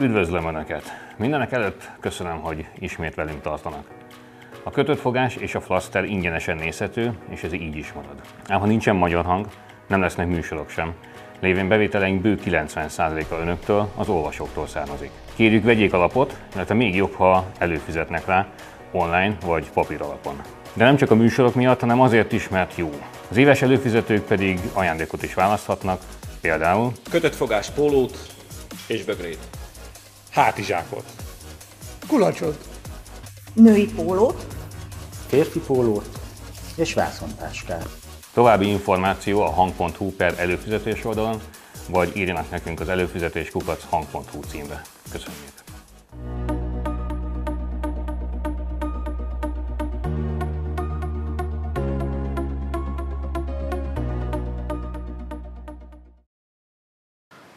Üdvözlöm Önöket! Mindenek előtt köszönöm, hogy ismét velünk tartanak. A kötött fogás és a flaster ingyenesen nézhető, és ez így is marad. Ám ha nincsen magyar hang, nem lesznek műsorok sem. Lévén bevételeink bő 90%-a önöktől, az olvasóktól származik. Kérjük vegyék alapot, illetve még jobb, ha előfizetnek rá, online vagy papír alapon. De nem csak a műsorok miatt, hanem azért is, mert jó. Az éves előfizetők pedig ajándékot is választhatnak, például Kötött fogás pólót és bögrét. Hátizsákot, Kulacsot. női pólót, férfi pólót és vászontáskát. További információ a hang.hu per előfizetés oldalon, vagy írjanak nekünk az előfizetés kukac hang.hu címre. Köszönjük!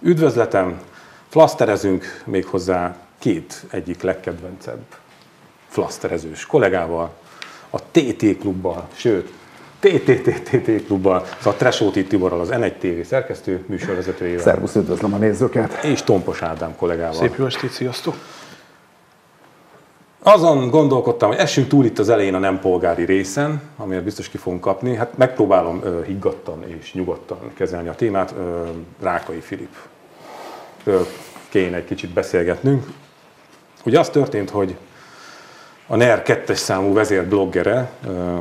Üdvözletem! Flaszterezünk méghozzá két egyik legkedvencebb flaszterezős kollégával, a TT klubbal, sőt, TTTTT klubbal, szóval Tresóti Tiborral, az N1 TV szerkesztő műsorvezetőjével, Szervusz, üdvözlöm a nézőket! és Tompos Ádám kollégával. Szép jó estét, sziasztok! Azon gondolkodtam, hogy essünk túl itt az elején a nem polgári részen, amiért biztos ki fogunk kapni. Hát megpróbálom higgadtan és nyugodtan kezelni a témát. Rákai Filip. Kéne egy kicsit beszélgetnünk. Ugye az történt, hogy a NER kettes számú vezérbloggere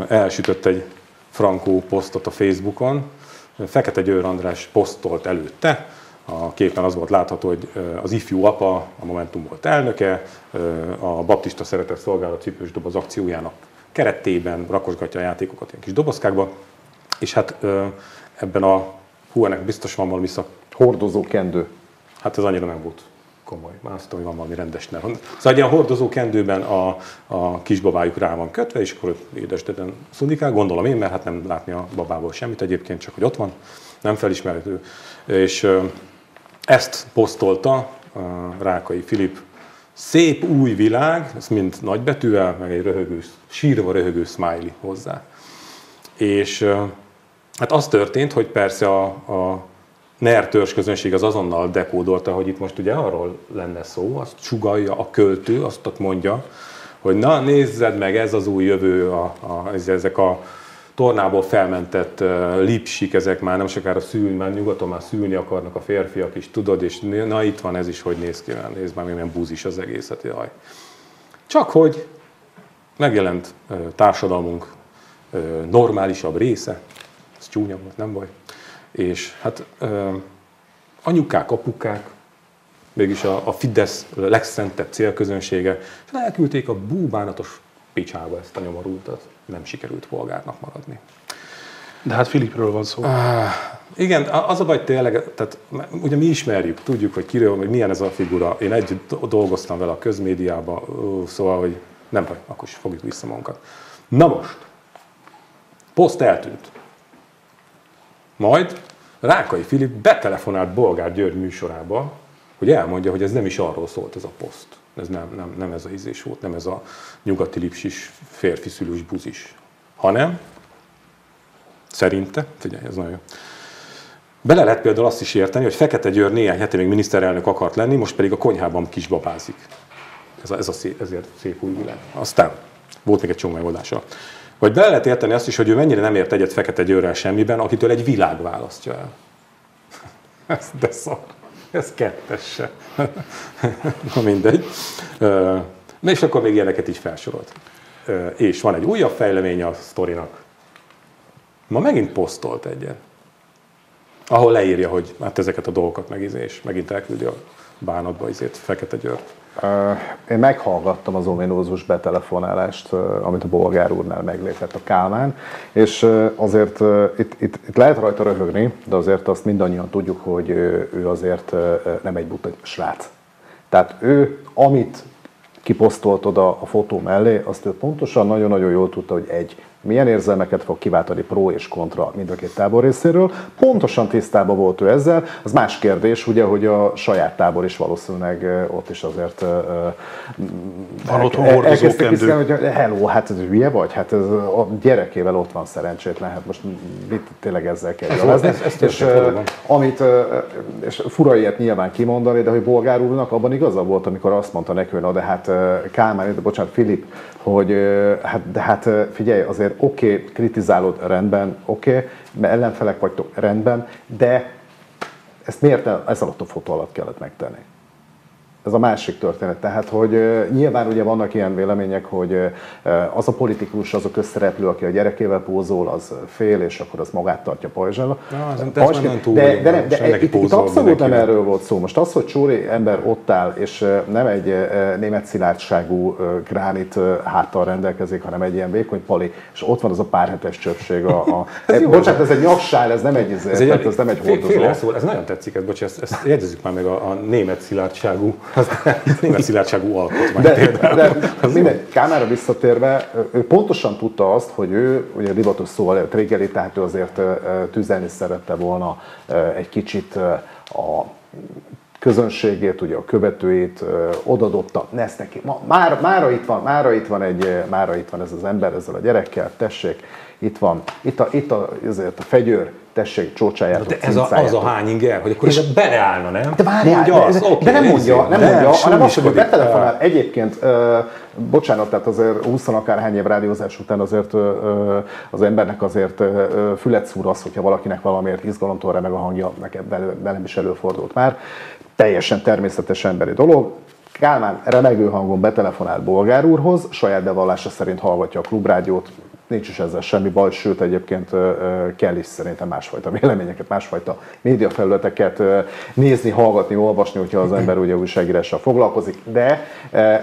elsütött egy frankó posztot a Facebookon. Fekete Győr András posztolt előtte, a képen az volt látható, hogy az ifjú apa, a Momentum volt elnöke, a Baptista Szeretett Szolgálat cipős doboz akciójának keretében rakosgatja a játékokat ilyen kis dobozkákba, és hát ebben a, hú, ennek biztos van valami szak, Hordozó kendő. Hát ez annyira nem volt komoly. Már azt tudom, hogy van valami rendes nev. Szóval egy ilyen hordozó kendőben a, a kisbabájuk rá van kötve, és akkor édesdeden szundikál, gondolom én, mert hát nem látni a babából semmit egyébként, csak hogy ott van, nem felismerhető. És ezt posztolta Rákai Filip. Szép új világ, ez mind nagybetűvel, meg egy röhögő, sírva röhögő smiley hozzá. És hát az történt, hogy persze a, a NER törzs közönség az azonnal dekódolta, hogy itt most ugye arról lenne szó, azt sugalja a költő, azt ott mondja, hogy na nézzed meg, ez az új jövő, a, a, ez- ezek a tornából felmentett uh, lipsik, ezek már nem sokára szülni, már nyugaton már szülni akarnak a férfiak is, tudod, és na itt van ez is, hogy néz ki, nézd már, milyen búzis az egészet, jaj. Csak hogy megjelent uh, társadalmunk uh, normálisabb része, ez csúnya volt, nem baj, és hát uh, anyukák, apukák, mégis a, a Fidesz legszentebb célközönsége, és elküldték a búbánatos picsába ezt a nyomorultat. Nem sikerült polgárnak maradni. De hát Filipről van szó. Igen, a- az a baj tényleg, tehát ugye mi ismerjük, tudjuk, hogy kiről, hogy milyen ez a figura. Én együtt do- dolgoztam vele a közmédiában, szóval, hogy nem baj, akkor is fogjuk vissza magunkat. Na most, poszt eltűnt. Majd Rákai Filip betelefonált Bolgár György műsorába, hogy elmondja, hogy ez nem is arról szólt ez a poszt. Ez nem, nem, nem ez a ízés volt, nem ez a nyugati lipsis, férfi szülős buzis, hanem szerinte, figyelj, ez nagyon jó. Bele lehet például azt is érteni, hogy Fekete Győr néhány hete még miniszterelnök akart lenni, most pedig a konyhában kisbabázik. Ez, a, ez a szép, ezért szép új világ. Aztán volt még egy csomó megoldása. Vagy bele lehet érteni azt is, hogy ő mennyire nem ért egyet Fekete Győrrel semmiben, akitől egy világ választja el. Ez de szar. Ez kettes se. Na mindegy. Na és akkor még ilyeneket is felsorolt. És van egy újabb fejlemény a sztorinak. Ma megint posztolt egyet, ahol leírja, hogy hát ezeket a dolgokat megizé, megint elküldi a bánatba izét Fekete Győrt. Én meghallgattam az ominózus betelefonálást, amit a bolgár úrnál meglépett a Kálmán, és azért itt, itt, itt lehet rajta röhögni, de azért azt mindannyian tudjuk, hogy ő azért nem egy buta srác. Tehát ő, amit kiposztolt oda a fotó mellé, azt ő pontosan nagyon-nagyon jól tudta, hogy egy, milyen érzelmeket fog kiváltani pro és kontra mind a két tábor részéről. Pontosan tisztában volt ő ezzel. Az más kérdés, ugye, hogy a saját tábor is valószínűleg ö, ott is azért ö, ö, Van otthon el- hordozó elkezdtek kendő. hiszem, hogy hello, hát ez hülye vagy? Hát ez a gyerekével ott van szerencsétlen, hát most mit tényleg ezzel kell jelezni. ez- ez és amit, és fura ilyet nyilván kimondani, de hogy Bolgár úrnak abban igaza volt, amikor azt mondta neki, hogy na de hát Kálmán, de bocsánat, Filip, hogy hát, de hát figyelj, azért oké, okay, kritizálod rendben, oké, okay, mert ellenfelek vagytok rendben, de ezt miért ez alatt a fotó alatt kellett megtenni? Ez a másik történet. Tehát, hogy nyilván ugye vannak ilyen vélemények, hogy az a politikus, az a közszereplő, aki a gyerekével pózol, az fél, és akkor az magát tartja nem túl de, de, nem, de itt, itt pózol abszolút nem erről volt szó. Most az, hogy Csóri ember ott áll, és nem egy német szilárdságú gránit háttal rendelkezik, hanem egy ilyen vékony pali, és ott van az a pár hetes csöpség. A, a, Ez jó. bocsánat, ez egy nyaksál, ez nem egy, ez, ez, ez nem egy hordozó. ez nagyon tetszik, ez, bocs, ezt, ezt jegyezzük már meg a, a német szilárdságú, az, német szilárdságú alkotmány De, például. de mindegy, Kámára visszatérve, ő pontosan tudta azt, hogy ő, ugye divatos szóval triggeri, tehát ő azért tüzelni szerette volna egy kicsit a közönségét, ugye a követőit ö, odadobta, ezt neki. Ma, már, mára, itt van, mára, itt van egy, mára itt van ez az ember ezzel a gyerekkel, tessék, itt van, itt a, itt a, ezért a fegyőr, tessék, csócsájátok, De ez a, az a hány inger, hogy akkor és beleállna, nem? De várjál, de, de, oké, de nem mondja, nem nem, mondja, hanem azt, hogy betelefonál. Egyébként, ö, bocsánat, tehát azért 20 akárhány év rádiózás után azért ö, az embernek azért ö, fület szúr az, hogyha valakinek valamiért izgalomtól remeg a hangja, nekem velem is előfordult már. Teljesen természetes emberi dolog. Kálmán remegő hangon betelefonál Bolgár úrhoz, saját bevallása szerint hallgatja a klubrádiót, nincs is ezzel semmi baj, sőt egyébként kell is szerintem másfajta véleményeket, másfajta médiafelületeket nézni, hallgatni, olvasni, hogyha az ember ugye újságírással foglalkozik, de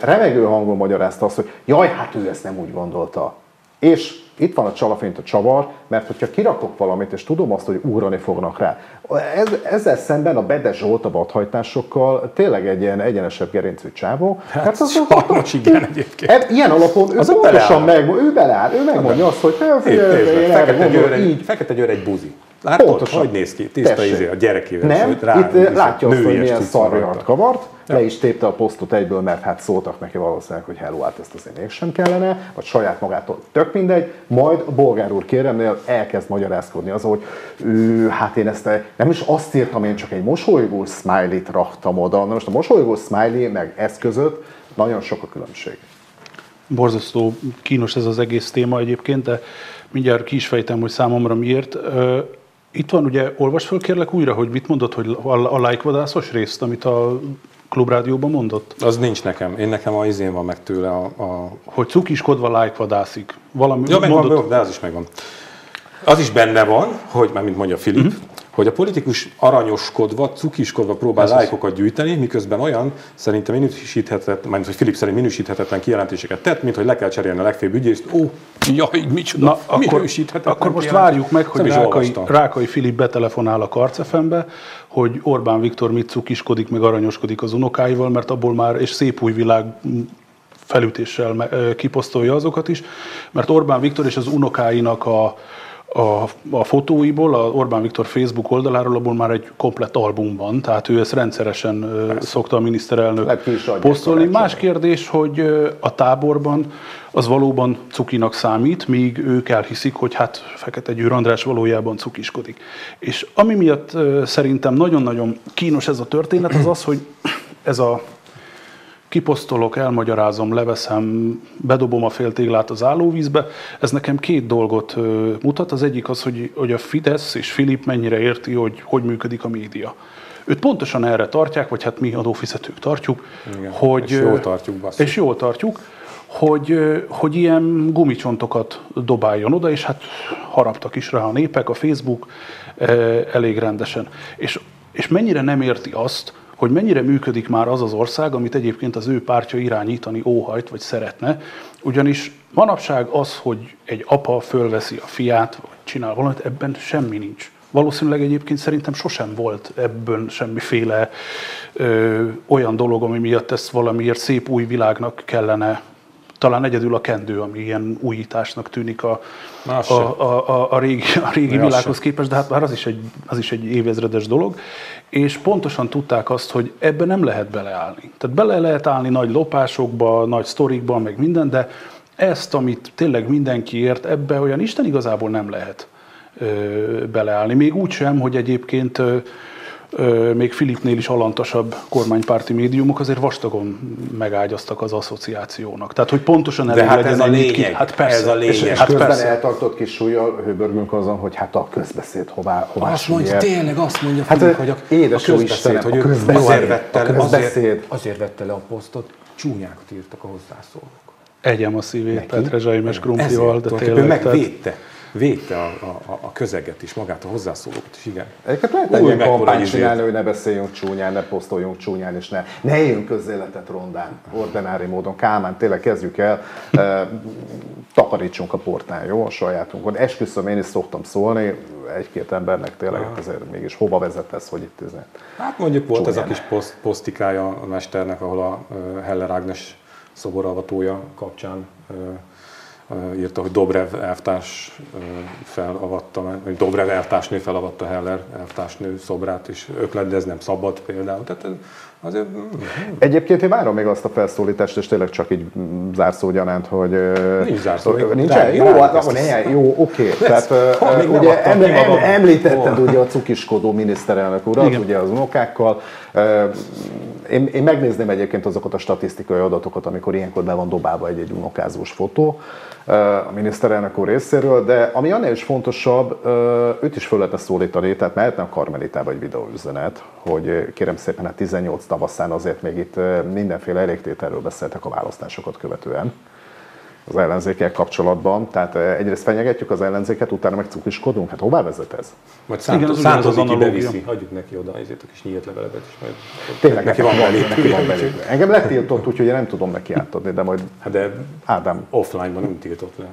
remegő hangon magyarázta azt, hogy jaj, hát ő ezt nem úgy gondolta. És itt van a csalafényt a csavar, mert hogyha kirakok valamit, és tudom azt, hogy ugrani fognak rá, ez, ezzel szemben a Bede Zsolt a vadhajtásokkal tényleg egy ilyen egyenesebb gerincű csávó. Hát, sajnos igen egyébként. E- Ilyen alapon ő Az pontosan meg, ő beleáll, ő megmondja azt, hogy hát, egy, így. fekete győr egy buzi. Látod, Pontosan. hogy néz ki? Tiszta Tessék. izé, a gyerekével. Nem, és rá- itt izé, látja azt, hogy milyen rajta. kavart, le is tépte a posztot egyből, mert hát szóltak neki valószínűleg, hogy hello, hát ezt azért mégsem kellene, vagy saját magától tök mindegy, majd a bolgár úr kéremnél elkezd magyarázkodni az, hogy ő, hát én ezt nem is azt írtam, én csak egy mosolygó smiley-t raktam oda. Na most a mosolygó smiley meg ez között nagyon sok a különbség. Borzasztó kínos ez az egész téma egyébként, de mindjárt ki is fejtem, hogy számomra miért. Itt van, ugye, olvas föl kérlek újra, hogy mit mondott, hogy a, a lájkvadászos részt, amit a klubrádióban mondott? Az nincs nekem. Én nekem a izén van meg tőle a... a... Hogy cukiskodva lájkvadászik. Valami Ja, megvan, mondott... de az is megvan. Az is benne van, hogy, már mint mondja Filip, uh-huh. Hogy a politikus aranyoskodva, cukiskodva próbál Ez lájkokat gyűjteni, miközben olyan szerintem minősíthetetlen, mert hogy Filip szerint minősíthetetlen kijelentéseket tett, mint hogy le kell cserélni a legfőbb ügyészt. Ó, jaj, micsoda, Na, akkor, akkor most várjuk meg, hogy Rákai. Rákai Filip betelefonál a Karcefembe, hogy Orbán Viktor mit cukiskodik, meg aranyoskodik az unokáival, mert abból már, és szép új világ felütéssel kiposztolja azokat is, mert Orbán Viktor és az unokáinak a, a, a fotóiból, a Orbán Viktor Facebook oldaláról abból már egy komplett album van, tehát ő ezt rendszeresen ö, szokta a miniszterelnök posztolni. Más kérdés, hogy a táborban az valóban cukinak számít, míg ők elhiszik, hogy hát Fekete Győr András valójában cukiskodik. És ami miatt szerintem nagyon-nagyon kínos ez a történet, az az, hogy ez a kiposztolok, elmagyarázom, leveszem, bedobom a féltéglát az állóvízbe. Ez nekem két dolgot mutat. Az egyik az, hogy, hogy a Fidesz és Filip mennyire érti, hogy hogy működik a média. Őt pontosan erre tartják, vagy hát mi adófizetők tartjuk, Igen, hogy, és jól tartjuk, basszus. És jól tartjuk, hogy, hogy ilyen gumicsontokat dobáljon oda, és hát haraptak is rá a népek, a Facebook elég rendesen. És, és mennyire nem érti azt, hogy mennyire működik már az az ország, amit egyébként az ő pártja irányítani óhajt, vagy szeretne. Ugyanis manapság az, hogy egy apa fölveszi a fiát, vagy csinál valamit, ebben semmi nincs. Valószínűleg egyébként szerintem sosem volt ebből semmiféle ö, olyan dolog, ami miatt ezt valamiért szép új világnak kellene talán egyedül a kendő, ami ilyen újításnak tűnik a, a, a, a, a régi, a régi világhoz képest, de hát már az is, egy, az is egy évezredes dolog. És pontosan tudták azt, hogy ebbe nem lehet beleállni. Tehát bele lehet állni nagy lopásokba, nagy sztorikba, meg minden, de ezt, amit tényleg mindenki ért, ebbe olyan Isten igazából nem lehet ö, beleállni. Még úgy sem, hogy egyébként ö, még Filipnél is alantasabb kormánypárti médiumok azért vastagon megágyaztak az asszociációnak. Tehát, hogy pontosan elég hát legyen ez a egy nyit ki- lényeg. Hát persze. Ez a lényeg. És, és Hát közben persze. eltartott kis súlyjal hőbörgünk azon, hogy hát a közbeszéd hová, hová Azt mondja, süllyedt. tényleg azt mondja, Hát, Filip, hogy a, édes a közbeszéd, hogy a ő közbeszéd, azért vette, a le, közbeszéd. azért, azért vette le a posztot, csúnyákat írtak a hozzászólók. Egyem a szívét Neki? Petre Zsaimes krumplival, de tényleg. tehát- megvédte, védte a, a, a, közeget is, magát a hozzászólókat is, igen. Egyébként lehet egy ilyen kampányt csinálni, hogy ne beszéljünk csúnyán, ne posztoljunk csúnyán, és ne, ne éljünk közéletet rondán, ordinári módon. Kálmán, tényleg kezdjük el, e, takarítsunk a portán, jó, a sajátunkon. Esküszöm, én is szoktam szólni, egy-két embernek tényleg azért mégis hova vezet ez, hogy itt ez Hát mondjuk volt ez a Csúnyán. kis poszt, posztikája a mesternek, ahol a Heller Ágnes szoboralvatója kapcsán írta, hogy Dobrev elvtárs felavatta, vagy Dobrev elvtársnő felavatta Heller elvtársnő szobrát, és öklet, de ez nem szabad például. Tehát ez azért mm, Egyébként én várom még azt a felszólítást, és tényleg csak így mm, zárszó gyanánt, hogy... Nincs zárszó, Nincs? várjuk, Jó, ezt akkor ne, jó, oké. Tehát Hol, még nem ugye adtam em, ki em, magam. említetted Hol? ugye a cukiskodó miniszterelnök urat, Igen. ugye az unokákkal. Én, én megnézném egyébként azokat a statisztikai adatokat, amikor ilyenkor be van dobálva egy-egy unokázós fotó a miniszterelnök úr részéről, de ami annál is fontosabb, őt is föl lehetne szólítani, tehát mehetne a Karmelitába egy videóüzenet, hogy kérem szépen, hát 18 tavaszán azért még itt mindenféle elégtételről beszéltek a választásokat követően az ellenzékkel kapcsolatban. Tehát ö, egyrészt fenyegetjük az ellenzéket, utána meg cukiskodunk. Hát hová vezet ez? Viki analógia. beviszi, hagyjuk neki oda ezért a kis nyílt leveleket is, majd Tényleg neki van belé. neki van belé. Engem letiltott, úgyhogy én nem tudom neki átadni, de majd Hát de Ádám offline-ban nem tiltott le.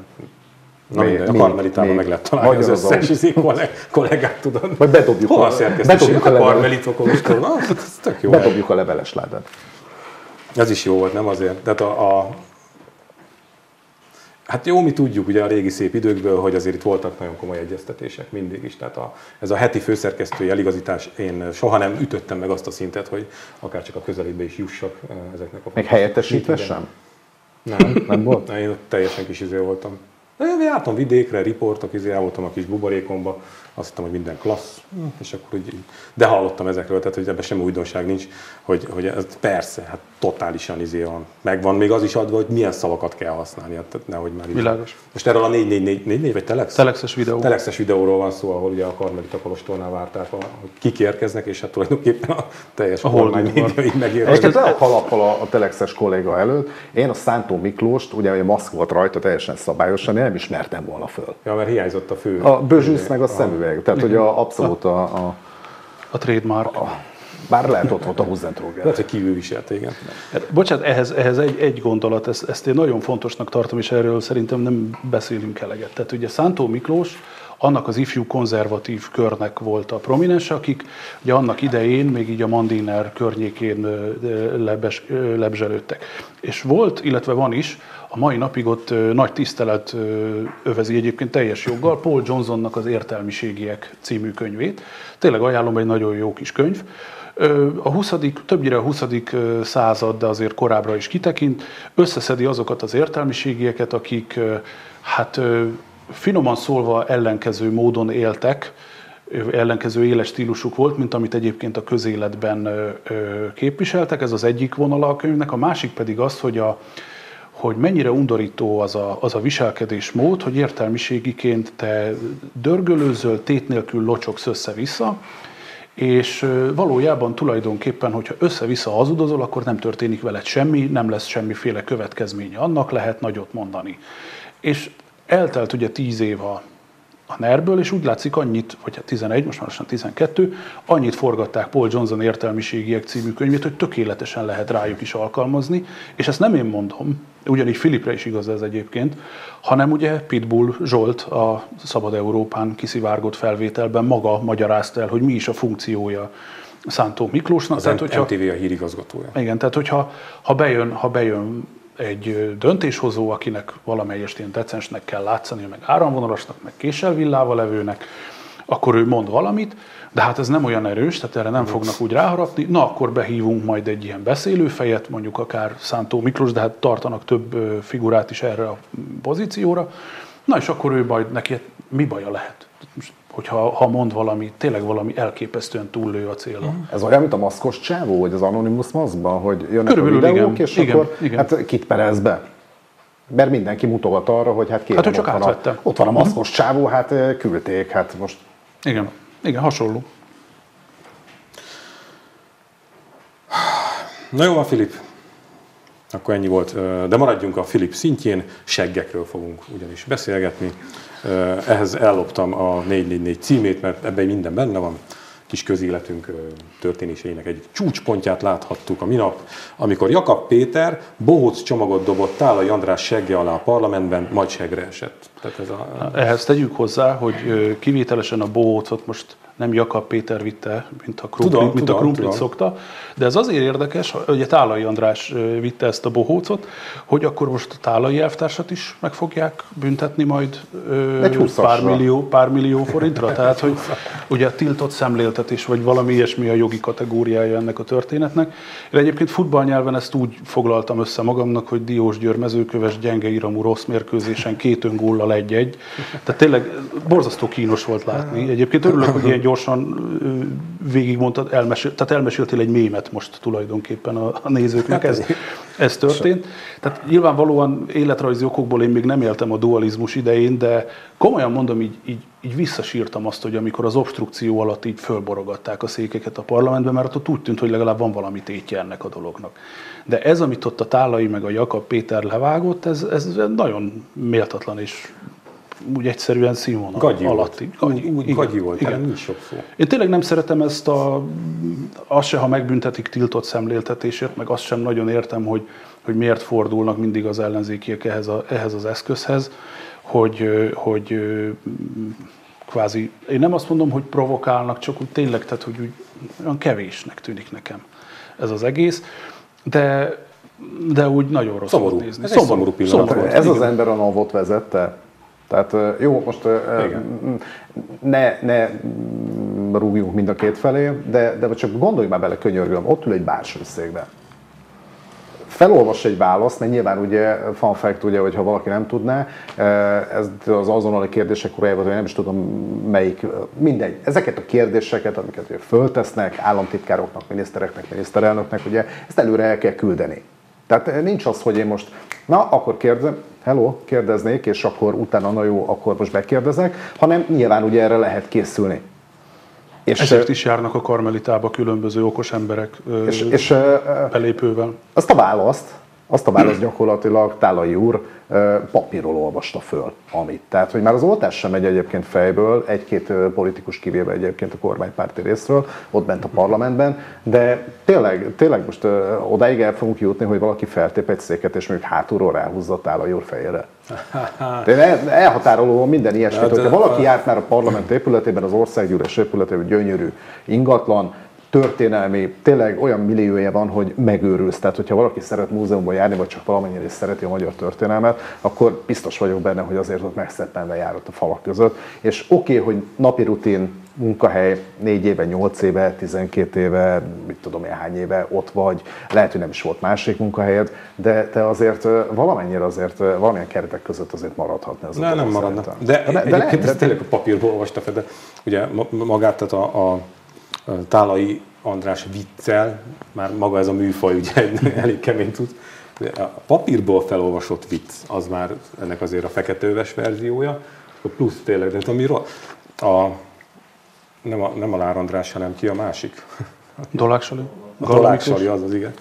Na Még- mindegy, a Karmelitában meg lehet találni az összes a- izé kollég- kollégát, tudod. Vagy bedobjuk Hol a- a szerkesztőség? bedobjuk a A ez tök jó. bedobjuk a leveles ládát. Ez is jó volt, nem azért. Tehát a, a Hát jó, mi tudjuk ugye a régi szép időkből, hogy azért itt voltak nagyon komoly egyeztetések mindig is. Tehát a, ez a heti főszerkesztői eligazítás, én soha nem ütöttem meg azt a szintet, hogy akár csak a közelébe is jussak eh, ezeknek a Még helyettesítve sem? Nem, Nem volt? Én ott teljesen kis izé voltam. Én jártam vidékre, riportok, izé, voltam a kis buborékomba, azt hittem, hogy minden klassz, Hm, és akkor úgy, de hallottam ezekről, tehát hogy ebben semmi újdonság nincs, hogy, hogy ez persze, hát totálisan izé van. Megvan még az is adva, hogy milyen szavakat kell használni, hát nehogy már így. Világos. Most erről a 444 vagy Telex? Telexes videó. Telexes videóról van szó, ahol ugye a Karmelita Kolostornál várták, a- hogy kik érkeznek, és hát tulajdonképpen a teljes A kormány média így Egyébként megérkezik. le a kalappal a, a telexes kolléga előtt. Én a Szántó Miklóst, ugye hogy maszk volt rajta teljesen szabályosan, én nem ismertem volna föl. Ja, mert hiányzott a fő. A bőzsűsz meg a szemüveg, tehát hogy a, abszolút a, a A trademark. bár lehet ott volt a Huszentróger. Lehet, hogy kívül viselte, igen. Hát, Bocsánat, ehhez, ehhez egy, egy gondolat, ezt, ezt én nagyon fontosnak tartom, és erről szerintem nem beszélünk eleget. Tehát ugye Szántó Miklós annak az ifjú konzervatív körnek volt a prominens, akik ugye annak idején még így a Mandiner környékén lebes, lebzselődtek. És volt, illetve van is, a mai napig ott nagy tisztelet övezi egyébként teljes joggal Paul Johnsonnak az Értelmiségiek című könyvét. Tényleg ajánlom, egy nagyon jó kis könyv. A 20. többnyire a 20. ö, század, de azért korábbra is kitekint, összeszedi azokat az értelmiségieket, akik hát finoman szólva ellenkező módon éltek, ellenkező éles stílusuk volt, mint amit egyébként a közéletben képviseltek. Ez az egyik vonala a könyvnek. A másik pedig az, hogy a, hogy mennyire undorító az a, az a viselkedésmód, hogy értelmiségiként te dörgölőzöl, tét nélkül locsogsz össze-vissza, és valójában tulajdonképpen, hogyha össze-vissza hazudozol, akkor nem történik veled semmi, nem lesz semmiféle következménye annak, lehet nagyot mondani. És eltelt ugye tíz év a, a NER-ből, és úgy látszik annyit, vagy hát 11, most már lassan 12, annyit forgatták Paul Johnson értelmiségiek című könyvét, hogy tökéletesen lehet rájuk is alkalmazni, és ezt nem én mondom, ugyanígy Filipre is igaz ez egyébként, hanem ugye Pitbull Zsolt a Szabad Európán kiszivárgott felvételben maga magyarázta el, hogy mi is a funkciója Szántó Miklósnak. Az tehát, hogyha, MTV a hírigazgatója. igen, tehát hogyha ha bejön, ha bejön egy döntéshozó, akinek valamelyest ilyen decensnek kell látszani, meg áramvonalasnak, meg késelvillával levőnek, akkor ő mond valamit, de hát ez nem olyan erős, tehát erre nem fognak úgy ráharapni, na akkor behívunk majd egy ilyen beszélőfejet, mondjuk akár Szántó Miklós, de hát tartanak több figurát is erre a pozícióra, na és akkor ő majd neki mi baja lehet? Most, hogyha ha mond valami, tényleg valami elképesztően túllő a célra. Ez olyan, mint a maszkos csávó, vagy az Anonymous maszkban, hogy jönnek Körülbelül a videók, igen. és Igen, akkor igen. hát kit perez be? Mert mindenki mutogat arra, hogy hát kérem, Hát ő csak ott, van a, ott van a maszkos csávó, hát küldték, hát most Igen, igen, hasonló. Na jó van, Filip. Akkor ennyi volt. De maradjunk a Filip szintjén, seggekről fogunk ugyanis beszélgetni. Ehhez elloptam a 444 címét, mert ebben minden benne van. Kis közéletünk történéseinek egy csúcspontját láthattuk a minap, amikor Jakab Péter bohóc csomagot dobott Tálai András segge alá a parlamentben, majd segre esett. Tehát ez a, Ehhez tegyük hozzá, hogy kivételesen a bohócot most nem Jakab Péter vitte, mint a krumplit, Tudom, mint a tudom, krumplit tudom. szokta, de ez azért érdekes, ugye Tálai András vitte ezt a bohócot, hogy akkor most a Tálai elvtársat is meg fogják büntetni majd ö, Egy pár millió, pár millió forintra, tehát hogy ugye tiltott szemléltetés, vagy valami ilyesmi a jogi kategóriája ennek a történetnek. Én egyébként futballnyelven ezt úgy foglaltam össze magamnak, hogy Diós Győr mezőköves gyenge iramú rossz mérkőzésen két öngóllal egy-egy. Tehát tényleg borzasztó kínos volt látni. Egyébként örülök, hogy ilyen gyorsan végigmondtad, elmesél, tehát elmeséltél egy mémet most tulajdonképpen a, a nézőknek. Ez, ez történt. Tehát nyilvánvalóan életrajzi okokból én még nem éltem a dualizmus idején, de komolyan mondom, így, így, így visszasírtam azt, hogy amikor az obstrukció alatt így fölborogatták a székeket a parlamentben, mert ott úgy tűnt, hogy legalább van valami tétje ennek a dolognak. De ez, amit ott a Tálai meg a Jakab Péter levágott, ez, ez nagyon méltatlan és úgy egyszerűen színvonal gagyi volt. alatti. Úgy, úgy igen, gagyi volt, igen. nincs sok szó. Én tényleg nem szeretem ezt a, azt se, ha megbüntetik tiltott szemléltetésért, meg azt sem nagyon értem, hogy, hogy miért fordulnak mindig az ellenzékiek ehhez, a, ehhez az eszközhez, hogy, hogy kvázi, én nem azt mondom, hogy provokálnak, csak úgy tényleg, tehát hogy úgy olyan kevésnek tűnik nekem ez az egész, de, de úgy nagyon rossz Szomorú. nézni. Ez egy szomorú pillanat volt. ez az ember a NAV-ot vezette. Tehát jó, most Igen. ne, ne rúgjunk mind a két felé, de, de csak gondolj már bele, könyörgöm, ott ül egy bársonyszékben. Felolvas egy választ, mert nyilván ugye fun fact, ugye, hogy ha valaki nem tudná, ez az azonnali kérdések korájában, nem is tudom melyik, mindegy. Ezeket a kérdéseket, amiket ugye föltesznek államtitkároknak, minisztereknek, miniszterelnöknek, ugye ezt előre el kell küldeni. Tehát eh, nincs az, hogy én most, na, akkor kérdezem, hello, kérdeznék, és akkor utána, na jó, akkor most megkérdezek, hanem nyilván ugye erre lehet készülni. És, Ezért is járnak a karmelitába különböző okos emberek és, és eh, belépővel. azt a választ, azt a választ gyakorlatilag Tálai úr ö, papírról olvasta föl, amit. Tehát, hogy már az oltás sem megy egyébként fejből, egy-két politikus kivéve egyébként a kormánypárti részről, ott bent a parlamentben, de tényleg, tényleg most odáig el fogunk jutni, hogy valaki feltép egy széket, és mondjuk hátulról ráhúzza Tálai úr fejére. De el- elhatároló minden ilyesmit, Hát, hogyha valaki járt már a parlament épületében, az országgyűlés épületében, gyönyörű, ingatlan, történelmi, tényleg olyan milliója van, hogy megőrülsz. Tehát, hogyha valaki szeret múzeumban járni, vagy csak valamennyire is szereti a magyar történelmet, akkor biztos vagyok benne, hogy azért ott megszeppenve járott a falak között. És oké, okay, hogy napi rutin, munkahely, 4 éve, 8 éve, 12 éve, mit tudom én hány éve ott vagy, lehet, hogy nem is volt másik munkahelyed, de te azért valamennyire azért, valamilyen keretek között azért maradhatna ez a Ne, nem maradna. szerintem. De, de, de egyébként lehet, ezt tényleg a papírból olvasta fel, de ugye ma- magát, tehát a, a Tálai András viccel, már maga ez a műfaj ugye elég kemény tud. A papírból felolvasott vicc, az már ennek azért a feketeöves verziója, a plusz tényleg, de ami ro- a, nem a, nem a Lár András, hanem ki a másik? Dolák Sali? A Gala Dolák Miklós? Sali, az az igen.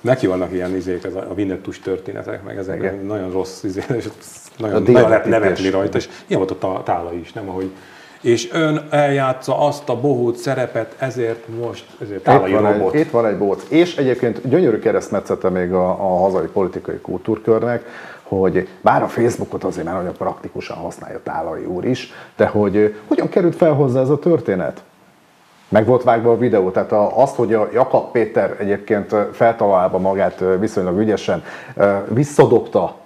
Neki vannak ilyen izék, ez a, a Vinnettus történetek, meg ezek Igen. nagyon rossz izé, és nagyon, nagyon lehet nevetni rajta, és ilyen volt a tá- tála is, nem ahogy és ön eljátsza azt a bohóc szerepet, ezért most, ezért tálai Itt van, egy, itt van egy bóc. És egyébként gyönyörű keresztmetszete még a, a hazai politikai kultúrkörnek, hogy bár a Facebookot azért már nagyon praktikusan használja Tálai úr is, de hogy eh, hogyan került fel hozzá ez a történet? Meg volt vágva a videó, tehát a, azt, hogy a Jakab Péter egyébként feltalálva magát ö, viszonylag ügyesen visszadobta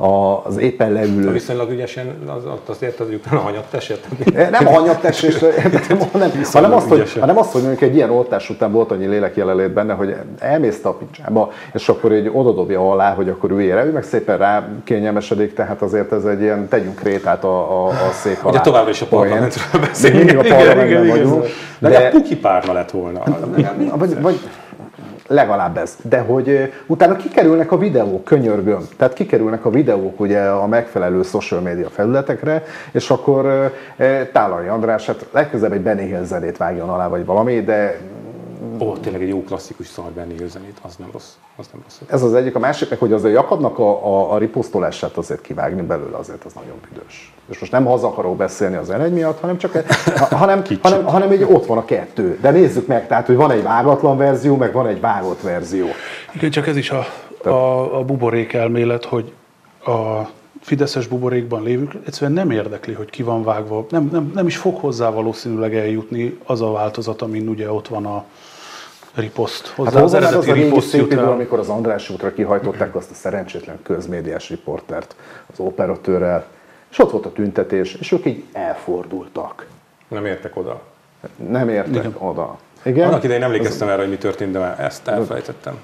az éppen leülő Viszonylag ügyesen, az, az azért az utána hanyatt esett. Nem a hanyagtestés, hanem, hanem, azt, hogy, hanem azt, hogy mondjuk egy ilyen oltás után volt annyi lélek jelenlét benne, hogy elmész a picsába, és akkor egy odadobja alá, hogy akkor üljél el, ő meg szépen rá kényelmesedik, tehát azért ez egy ilyen, tegyünk rétát a, a, a szék alá. Ugye továbbra is a parlamentről beszélünk. mindig a parlamentben vagyunk. De, De, de puki párna lett volna. vagy, vagy legalább ez. De hogy utána kikerülnek a videók, könyörgöm. Tehát kikerülnek a videók ugye a megfelelő social media felületekre, és akkor Tálai András, hát legközelebb egy Benny Hill zenét vágjon alá, vagy valami, de Ó, tényleg egy jó klasszikus szar Benny Hill zenét, az nem rossz. Az nem rossz. ez az egyik. A másik meg, hogy azért Jakabnak a, a, a riposztolását azért kivágni belőle, azért az nagyon büdös. És most nem haza akarok beszélni az eregy miatt, hanem csak ha- hanem, hanem, hanem egy, ott van a kettő. De nézzük meg, tehát, hogy van egy vágatlan verzió, meg van egy vágott verzió. Igen, csak ez is a, a, a buborék elmélet, hogy a fideszes buborékban lévők egyszerűen nem érdekli, hogy ki van vágva. Nem, nem, nem is fog hozzá valószínűleg eljutni az a változat, amin ugye ott van a riposzt. Hozzá Hát az hozzá az, eredeti a szép idő, amikor az András útra kihajtották azt a szerencsétlen közmédiás riportert az operatőrrel, és ott volt a tüntetés, és ők így elfordultak. Nem értek oda. Nem értek Igen. oda. Igen? Annak idején emlékeztem erre, hogy mi történt, de már ezt elfelejtettem.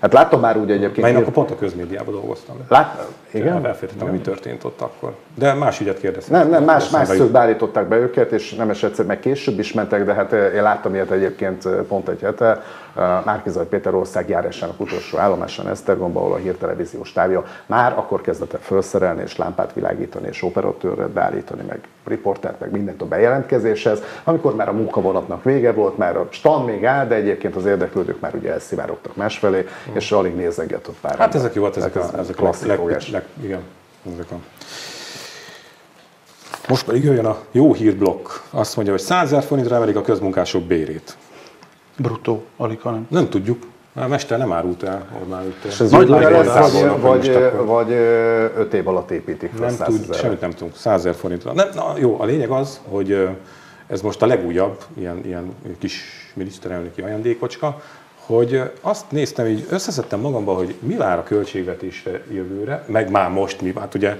Hát láttam már úgy egyébként. Én akkor pont a közmédiában dolgoztam. Lát... Igen? Elfejtettem, hogy mi történt ott akkor. De más ügyet kérdeztem. Nem, nem, más, más szögbe állították be őket, és nem egyszer, meg később is mentek, de hát eh, én láttam ilyet egyébként eh, pont egy hete. Márkizaj Péter ország járásának utolsó állomásán Esztergomba, ahol a hírtelevíziós távja már akkor kezdett el felszerelni, és lámpát világítani, és operatőrre beállítani, meg riportert, meg mindent a bejelentkezéshez. Amikor már a munkavonatnak vége volt, már a stand még áll, de egyébként az érdeklődők már ugye elszivárogtak másfelé, és alig nézegetett pár. Hát ezek jó, hát ezek Tehát a, ez ezek a leg, leg, klasszikus. leg, igen, ezek a... Most pedig jöjjön a jó hírblokk. Azt mondja, hogy 100 ezer forintra emelik a közmunkások bérét. Bruttó, alig, hanem. Nem tudjuk. A mester nem árult el Orbán Viktor. És ez Nagy lesz, vagy, vagy, vagy ö, öt év alatt építik fel Nem 100 tud, semmit nem tudunk. 100 ezer forintra. Nem, na, jó, a lényeg az, hogy ez most a legújabb ilyen, ilyen kis miniszterelnöki ajándékocska, hogy azt néztem, így összeszedtem magamba, hogy mi vár a költségvetésre jövőre, meg már most mi, hát ugye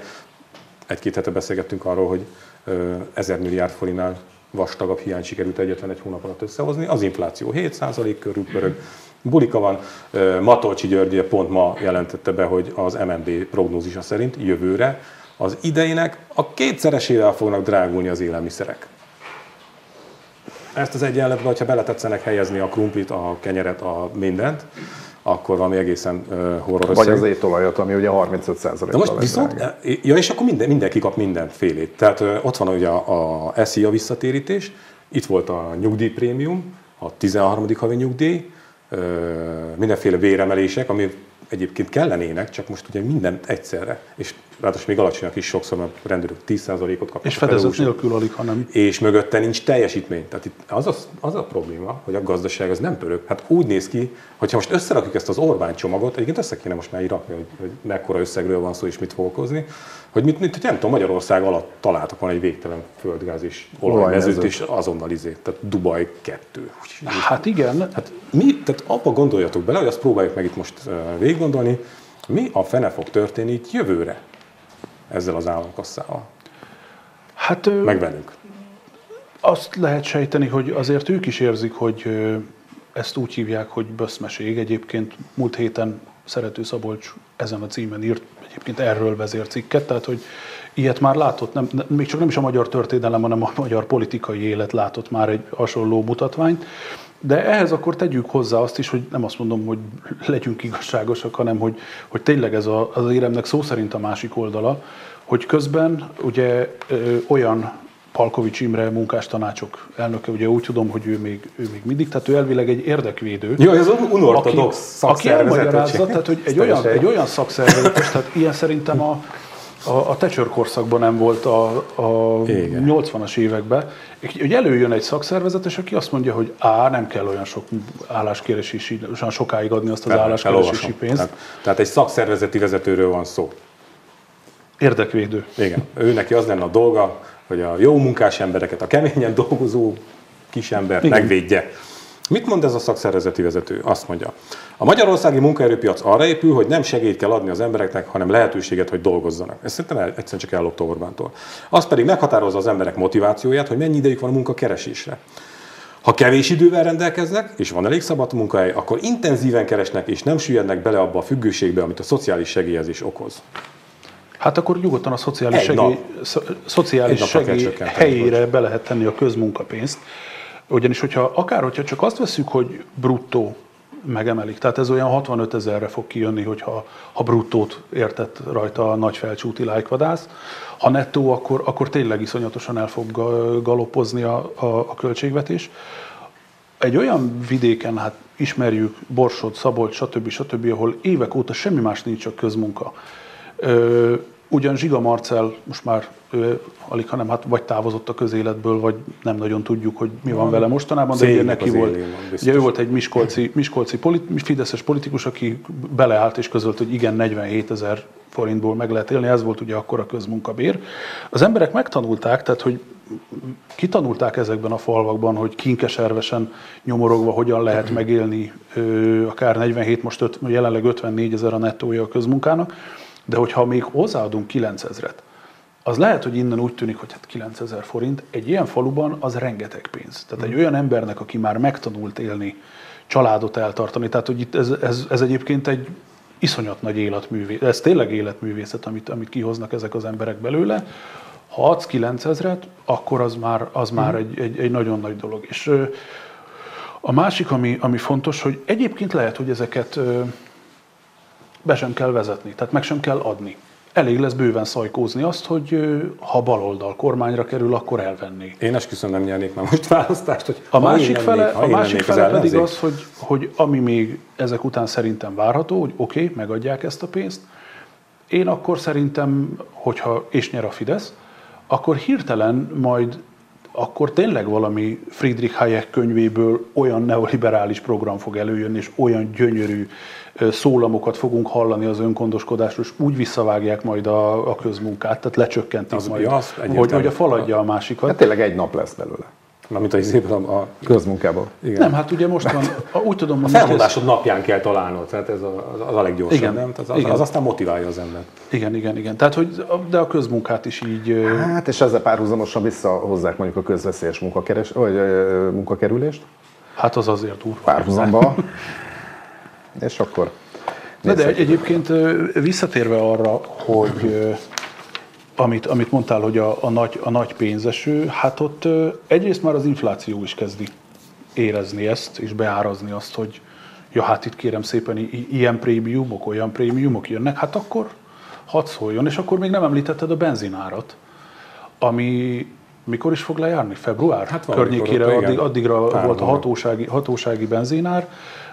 egy-két hete beszélgettünk arról, hogy ö, 1000 milliárd forintnál vastagabb hiány sikerült egyetlen egy hónap alatt összehozni. Az infláció 7% körül pörög. Bulika van, Matolcsi György pont ma jelentette be, hogy az MNB prognózisa szerint jövőre az idejének a kétszeresével fognak drágulni az élelmiszerek. Ezt az egyenletbe, hogyha beletetszenek helyezni a krumplit, a kenyeret, a mindent, akkor valami egészen ö, horror Vagy az étolajat, ami ugye 35 De most viszont, ja, és akkor minden, mindenki kap mindenfélét. Tehát ö, ott van ugye a, a SZIA visszatérítés, itt volt a nyugdíjprémium, a 13. havi nyugdíj, ö, mindenféle véremelések, ami egyébként kellenének, csak most ugye minden egyszerre, és ráadásul még alacsonyak is sokszor, mert a rendőrök 10%-ot kapnak. És fedezet nélkül alig, hanem. és mögötte nincs teljesítmény. Tehát itt az a, az a probléma, hogy a gazdaság az nem pörög. Hát úgy néz ki, hogyha most összerakjuk ezt az Orbán csomagot, egyébként össze kéne most már így rakni, hogy, hogy mekkora összegről van szó és mit fog okozni, hogy mit, mit, nem tudom, Magyarország alatt találtak volna egy végtelen földgáz és olajmezőt, és azonnal izé, tehát Dubaj 2. Hát igen, Hát mi, tehát abba gondoljatok bele, hogy azt próbáljuk meg itt most uh, végig gondolni, mi a fene fog történni itt jövőre ezzel az államkasszával, hát meg velünk. azt lehet sejteni, hogy azért ők is érzik, hogy ezt úgy hívják, hogy böszmeség. Egyébként múlt héten Szerető Szabolcs ezen a címen írt egyébként erről vezércikket, tehát hogy ilyet már látott, nem, még csak nem is a magyar történelem, hanem a magyar politikai élet látott már egy hasonló mutatványt. De ehhez akkor tegyük hozzá azt is, hogy nem azt mondom, hogy legyünk igazságosak, hanem hogy, hogy tényleg ez a, az éremnek szó szerint a másik oldala, hogy közben ugye ö, olyan Palkovics Imre munkástanácsok elnöke, ugye úgy tudom, hogy ő még, ő még mindig, tehát ő elvileg egy érdekvédő. Jó, ez unortodox aki, aki elmagyarázza, tehát hogy egy olyan, egy olyan szakszervezetes, tehát ilyen szerintem a, a, a Thatcher korszakban nem volt a, a Igen. 80-as években, hogy előjön egy szakszervezetes, aki azt mondja, hogy á, nem kell olyan sok álláskeresési, olyan sokáig adni azt az álláskeresési Elolvasom. pénzt. Tehát, tehát egy szakszervezeti vezetőről van szó. Érdekvédő. Igen. Ő neki az lenne a dolga, hogy a jó munkás embereket, a keményen dolgozó kisembert Igen. megvédje. Mit mond ez a szakszervezeti vezető? Azt mondja, a magyarországi munkaerőpiac arra épül, hogy nem segélyt kell adni az embereknek, hanem lehetőséget, hogy dolgozzanak. Ez szerintem egyszerűen csak ellopta Orbántól. Az pedig meghatározza az emberek motivációját, hogy mennyi idejük van a munkakeresésre. Ha kevés idővel rendelkeznek, és van elég szabad munkahely, akkor intenzíven keresnek, és nem süllyednek bele abba a függőségbe, amit a szociális segélyezés okoz. Hát akkor nyugodtan a szociális Egy segély, nap. szo- szociális segély helyére be lehet tenni a közmunkapénzt. Ugyanis, hogyha akár, hogyha csak azt veszük, hogy bruttó megemelik, tehát ez olyan 65 ezerre fog kijönni, hogyha ha bruttót értett rajta a nagy felcsúti lájkvadász. Ha nettó, akkor, akkor tényleg iszonyatosan el fog ga- galopozni a, a, a költségvetés. Egy olyan vidéken, hát ismerjük Borsod, Szabolcs, stb. stb., ahol évek óta semmi más nincs, csak közmunka. Ö, ugyan Zsiga Marcel most már ő, alig, hanem hát vagy távozott a közéletből, vagy nem nagyon tudjuk, hogy mi van vele mostanában, de ugye neki volt, van, ugye ő volt egy miskolci, miskolci polit, fideszes politikus, aki beleállt és közölt, hogy igen, 47 ezer forintból meg lehet élni, ez volt ugye akkor a közmunkabér. Az emberek megtanulták, tehát hogy kitanulták ezekben a falvakban, hogy kinkeservesen nyomorogva hogyan lehet megélni akár 47, most öt, jelenleg 54 ezer a nettója a közmunkának, de hogyha még hozzáadunk 9 ezret, az lehet, hogy innen úgy tűnik, hogy hát 9000 forint, egy ilyen faluban az rengeteg pénz. Tehát egy olyan embernek, aki már megtanult élni, családot eltartani, tehát hogy itt ez, ez, ez egyébként egy iszonyat nagy életművészet, ez tényleg életművészet, amit, amit kihoznak ezek az emberek belőle. Ha adsz 9000-et, akkor az már, az már egy, egy, egy nagyon nagy dolog. És a másik, ami, ami fontos, hogy egyébként lehet, hogy ezeket be sem kell vezetni, tehát meg sem kell adni. Elég lesz bőven szajkózni azt, hogy ha baloldal kormányra kerül, akkor elvenni. Én esküszöm nem nyernék már most választást, hogy A másik lennék- fele, a másik az fele pedig az, hogy, hogy ami még ezek után szerintem várható, hogy oké, okay, megadják ezt a pénzt, én akkor szerintem, hogyha és nyer a Fidesz, akkor hirtelen majd akkor tényleg valami Friedrich Hayek könyvéből olyan neoliberális program fog előjönni, és olyan gyönyörű szólamokat fogunk hallani az önkondoskodásról, és úgy visszavágják majd a, a közmunkát, tehát lecsökkentik Az- majd, az hogy, hogy a faladja a másikat. Hát tényleg egy nap lesz belőle. Mármint az izében a, a, Közmunkából. igen. Nem, hát ugye most van, a- úgy tudom, a felmondásod napján kell találnod, tehát ez a, az, az a leggyorsabb, Igen. nem? Tehát az, Igen. az, aztán motiválja az embert. Igen, igen, igen. Tehát, hogy a- de a közmunkát is így... Hát és ezzel párhuzamosan visszahozzák mondjuk a közveszélyes munkakeres, vagy, munkakerülést Hát az azért durva. párhuzamba. és akkor De, de egyébként visszatérve arra, hogy amit, amit mondtál, hogy a, a, nagy, a nagy pénzeső, hát ott egyrészt már az infláció is kezdi érezni ezt, és beárazni azt, hogy ja, hát itt kérem szépen ilyen prémiumok, olyan prémiumok jönnek, hát akkor hadd szóljon, és akkor még nem említetted a benzinárat, ami mikor is fog lejárni? Február Hát környékére, ott, addig, addigra Pár volt a hatósági, hatósági benzinár.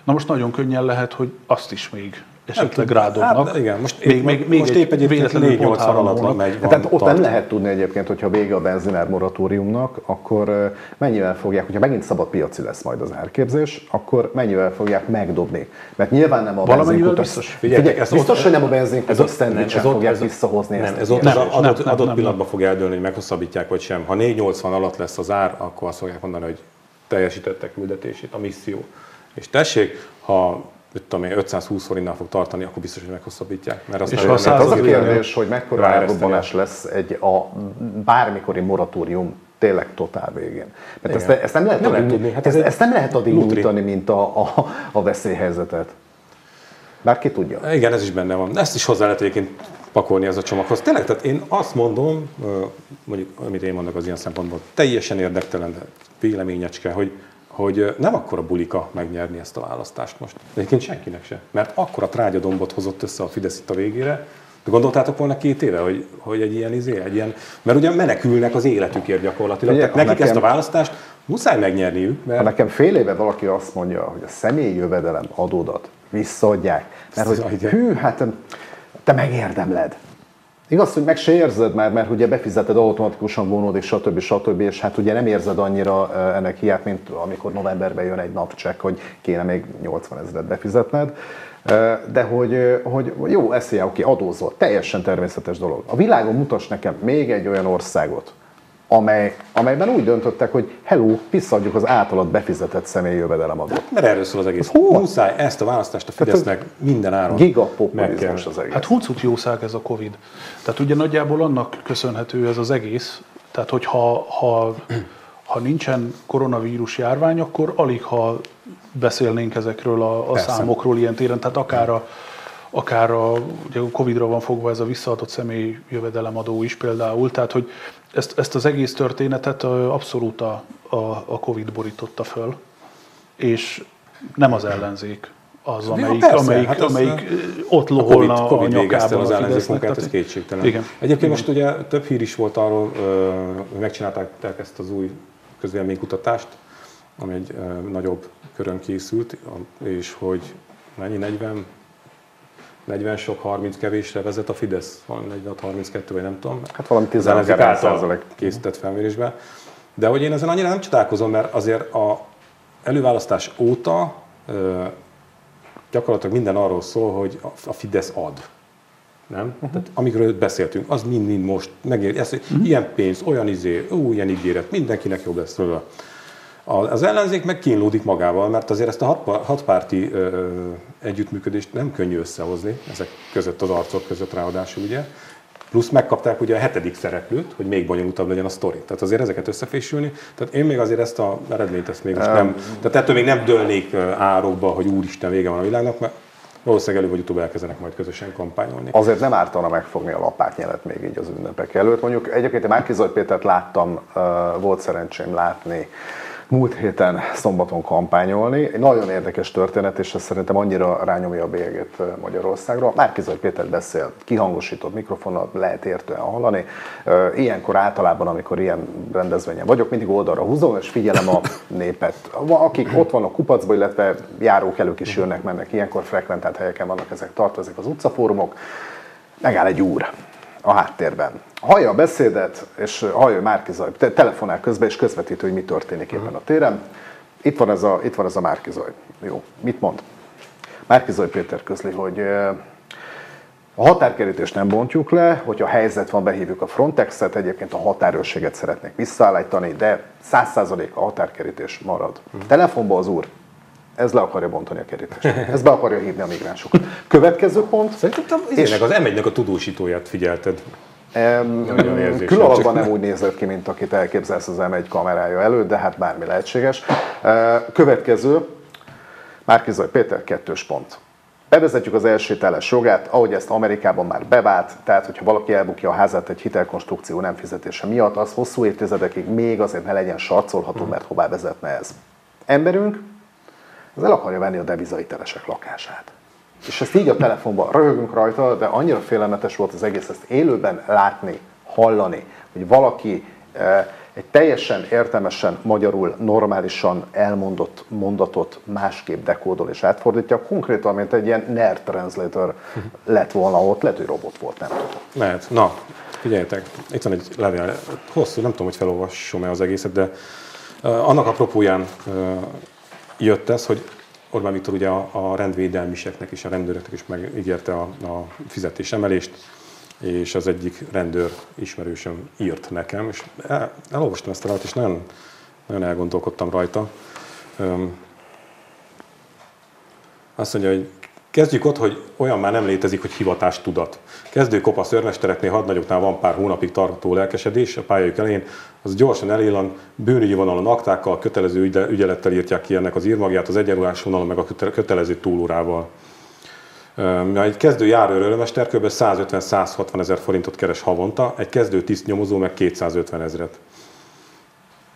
Na most nagyon könnyen lehet, hogy azt is még esetleg rádobnak. Hát, igen, most még, még, még most egy épp egyébként véletlenül pont 480 három alatt hónap. megy. Tehát ott tart. nem lehet tudni egyébként, hogyha vége a benzinár moratóriumnak, akkor mennyivel fogják, hogyha megint szabad piaci lesz majd az árképzés, akkor mennyivel fogják megdobni. Mert nyilván nem a benzinkutak, biztos. Figyelj, Figyeljetek, ez biztos, ott- hogy nem a benzinkutak ott- szendvicsen nem, fogják ez visszahozni Nem, ezt. ez ott az Nem, adott, nem, adott nem, pillanatban fog eldőlni, hogy meghosszabbítják vagy sem. Ha 480 alatt lesz az ár, akkor azt fogják mondani, hogy teljesítettek küldetését, a misszió. És tessék, ha tudom én, 520 forintnál fog tartani, akkor biztos, hogy meghosszabbítják. Mert És ha az a kérdés, hogy mekkora árrobbanás lesz egy a bármikori moratórium tényleg totál végén. Mert ezt, ezt nem lehet Nem addig, tudni. Hát ezt, ez egy ezt nem lehet addig nyújtani, mint a, a, a veszélyhelyzetet. Bár ki tudja. Igen, ez is benne van. Ezt is hozzá lehet egyébként pakolni ez a csomaghoz. Tényleg, tehát én azt mondom, mondjuk, amit én mondok az ilyen szempontból, teljesen érdektelen de véleményecske, hogy, hogy nem akkora bulika megnyerni ezt a választást most. Egyébként senkinek se. Mert akkora trágyadombot hozott össze a Fidesz itt a végére, de gondoltátok volna két éve, hogy, hogy egy ilyen izé, egy ilyen, mert ugye menekülnek az életükért gyakorlatilag. Ugye, Tehát nekik nekem- ezt a választást muszáj megnyerniük, Ha mert nekem fél éve valaki azt mondja, hogy a személyi jövedelem adódat visszaadják, mert hogy hű, hát te megérdemled. Igaz, hogy meg se érzed már, mert ugye befizeted automatikusan vonódik, stb. stb. És hát ugye nem érzed annyira ennek hiát, mint amikor novemberben jön egy napcsekk, hogy kéne még 80 ezeret befizetned. De hogy, hogy jó, eszélyel, oké, adózol, teljesen természetes dolog. A világon mutass nekem még egy olyan országot, amely, amelyben úgy döntöttek, hogy hello, visszaadjuk az általad befizetett személyi jövedelemadót. Mert erről szól az egész. Hol? Muszáj ezt a választást a Fidesznek minden áron. Gigapopulizmus az egész. Hát huncut jószág ez a Covid. Tehát ugye nagyjából annak köszönhető ez az egész. Tehát, hogy ha, ha, ha nincsen koronavírus járvány, akkor alig ha beszélnénk ezekről a, a Persze. számokról ilyen téren. Tehát akár a, akár a, ugye a Covid-ra van fogva ez a visszaadott személy jövedelemadó is például, tehát hogy ezt, ezt az egész történetet abszolút a, a, a Covid borította föl, és nem az ellenzék az, amelyik, persze, amelyik, hát amelyik ö, ott A loholna Covid, a, Covid végezte nyakában az a ellenzék munkát, ez kétségtelen. Igen. Egyébként Igen. most ugye több hír is volt arról, hogy megcsinálták ezt az új közvéleménykutatást, ami egy nagyobb körön készült, a- és hogy mennyi, 40, 40 sok, 30 kevésre vezet a Fidesz, valami 46-32 vagy nem tudom. Hát valami Az ellenzék 10 által százalék. készített felmérésben. De hogy én ezen annyira nem csodálkozom, mert azért a előválasztás óta ö, gyakorlatilag minden arról szól, hogy a- Fidesz ad. Nem? Uh-huh. Tehát amikről beszéltünk, az mind-mind most megér, ez, uh-huh. ilyen pénz, olyan izé, ó, ilyen ígéret, mindenkinek jobb lesz. A- Az ellenzék meg kínlódik magával, mert azért ezt a hatpárti együttműködést nem könnyű összehozni, ezek között az arcok között ráadásul ugye. Plusz megkapták ugye a hetedik szereplőt, hogy még bonyolultabb legyen a sztori. Tehát azért ezeket összefésülni. Tehát én még azért ezt a eredményt ezt még most nem, tehát ettől még nem dőlnék árokba, hogy úristen vége van a világnak, mert valószínűleg előbb vagy utóbb elkezdenek majd közösen kampányolni. Azért nem ártana megfogni a lapátnyelet még így az ünnepek előtt. Mondjuk egyébként én Márki Pétert láttam, volt szerencsém látni múlt héten szombaton kampányolni. Egy nagyon érdekes történet, és ez szerintem annyira rányomja a bélyegét ö, Magyarországra. Márki Zaj Péter beszél, kihangosított mikrofonnal, lehet értően hallani. Ilyenkor általában, amikor ilyen rendezvényen vagyok, mindig oldalra húzom, és figyelem a népet. Akik ott vannak kupacban, illetve járókelők is jönnek, mennek, ilyenkor frekventált helyeken vannak ezek tartva, ezek az utcafórumok megáll egy úr a háttérben. Hallja a beszédet, és hallja, Márki Zaj te- telefonál közben, és közvetít, hogy mi történik éppen a téren. Itt van ez a, itt van ez a Márki. Jó, mit mond? Márki Péter közli, hogy a határkerítést nem bontjuk le, hogyha helyzet van, behívjuk a Frontexet, egyébként a határőrséget szeretnék visszaállítani, de 100% a határkerítés marad. Telefonba az úr, ez le akarja bontani a kerítést. Ez be akarja hívni a migránsokat. Következő pont. Szerintem és... az M1-nek a tudósítóját figyelted. Érzésem, Külalakban nem úgy nézett ki, mint akit elképzelsz az M1 kamerája előtt, de hát bármi lehetséges. Következő, Márkizaj Péter, kettős pont. Bevezetjük az elsétálás jogát, ahogy ezt Amerikában már bevált, tehát hogyha valaki elbukja a házát egy hitelkonstrukció nem fizetése miatt, az hosszú évtizedekig még azért ne legyen sarcolható, mert hová vezetne ez. Emberünk, az el akarja venni a devizahitelesek lakását. És ezt így a telefonban röhögünk rajta, de annyira félelmetes volt az egész ezt élőben látni, hallani, hogy valaki eh, egy teljesen értelmesen, magyarul normálisan elmondott mondatot másképp dekódol és átfordítja, konkrétan, mint egy ilyen nerd translator lett volna ott, lehet, hogy robot volt, nem tudom. Lehet. Na, figyeljetek, itt van egy levél. Hosszú, nem tudom, hogy felolvasom-e az egészet, de uh, annak apropóján uh, jött ez, hogy Orbán Viktor ugye a, a rendvédelmiseknek és a rendőröknek is megígérte a, a fizetésemelést, és az egyik rendőr ismerősöm írt nekem, és el, elolvastam ezt a levelet, és nagyon, nagyon elgondolkodtam rajta. Um, azt mondja, hogy kezdjük ott, hogy olyan már nem létezik, hogy hivatás tudat. Kezdő kopasz őrmestereknél, hadnagyoknál van pár hónapig tartó lelkesedés a pályájuk elején, az gyorsan elillan, bűnügyi vonalon aktákkal, kötelező ügye- ügyelettel írtják ki ennek az írmagját, az egyenruhás vonalon, meg a köte- kötelező túlórával. Egy kezdő járőrőrmester kb. 150-160 ezer forintot keres havonta, egy kezdő tiszt nyomozó meg 250 ezeret.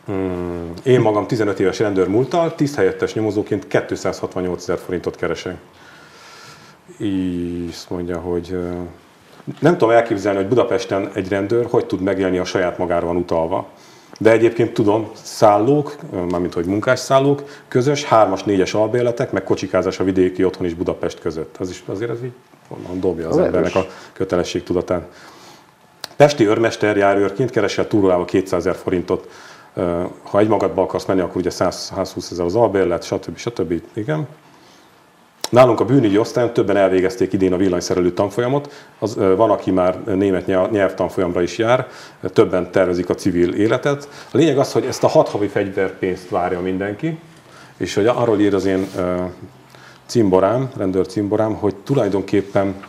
Hmm. Én magam 15 éves rendőr múltal, tiszthelyettes nyomozóként 268 ezer forintot keresek. Így mondja, hogy nem tudom elképzelni, hogy Budapesten egy rendőr hogy tud megélni a saját magára van utalva. De egyébként tudom, szállók, mármint hogy munkásszállók, közös, hármas, négyes albérletek, meg kocsikázás a vidéki otthon is Budapest között. Az is azért ez így onnan dobja az Az embernek a kötelesség tudatán. Pesti őrmester járőrként keresel túrólával 200 ezer forintot. Ha egy magadba akarsz menni, akkor ugye 100, 120 ezer az albérlet, stb. stb. Igen. Nálunk a bűnügyi osztályon többen elvégezték idén a villanyszerelő tanfolyamot. Az, van, aki már német nyelv- nyelvtanfolyamra is jár, többen tervezik a civil életet. A lényeg az, hogy ezt a hat havi fegyverpénzt várja mindenki, és hogy arról ír az én cimborám, rendőr cimborám, hogy tulajdonképpen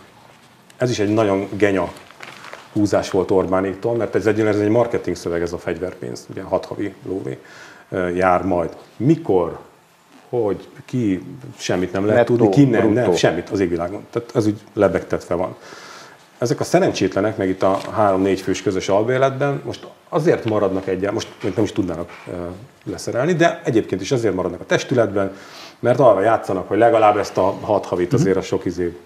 ez is egy nagyon genya húzás volt Orbánéktól, mert ez egy, ez egy marketing szöveg, ez a fegyverpénz, ugye hat havi lóvé jár majd. Mikor, hogy, ki, semmit nem lehet Nettó, tudni, ki nem, nem, semmit az égvilágon. Tehát ez úgy lebegtetve van. Ezek a szerencsétlenek, meg itt a három-négy fős közös albérletben most azért maradnak egyáltalán, most még nem is tudnának leszerelni, de egyébként is azért maradnak a testületben, mert arra játszanak, hogy legalább ezt a hat havit azért a sok izé.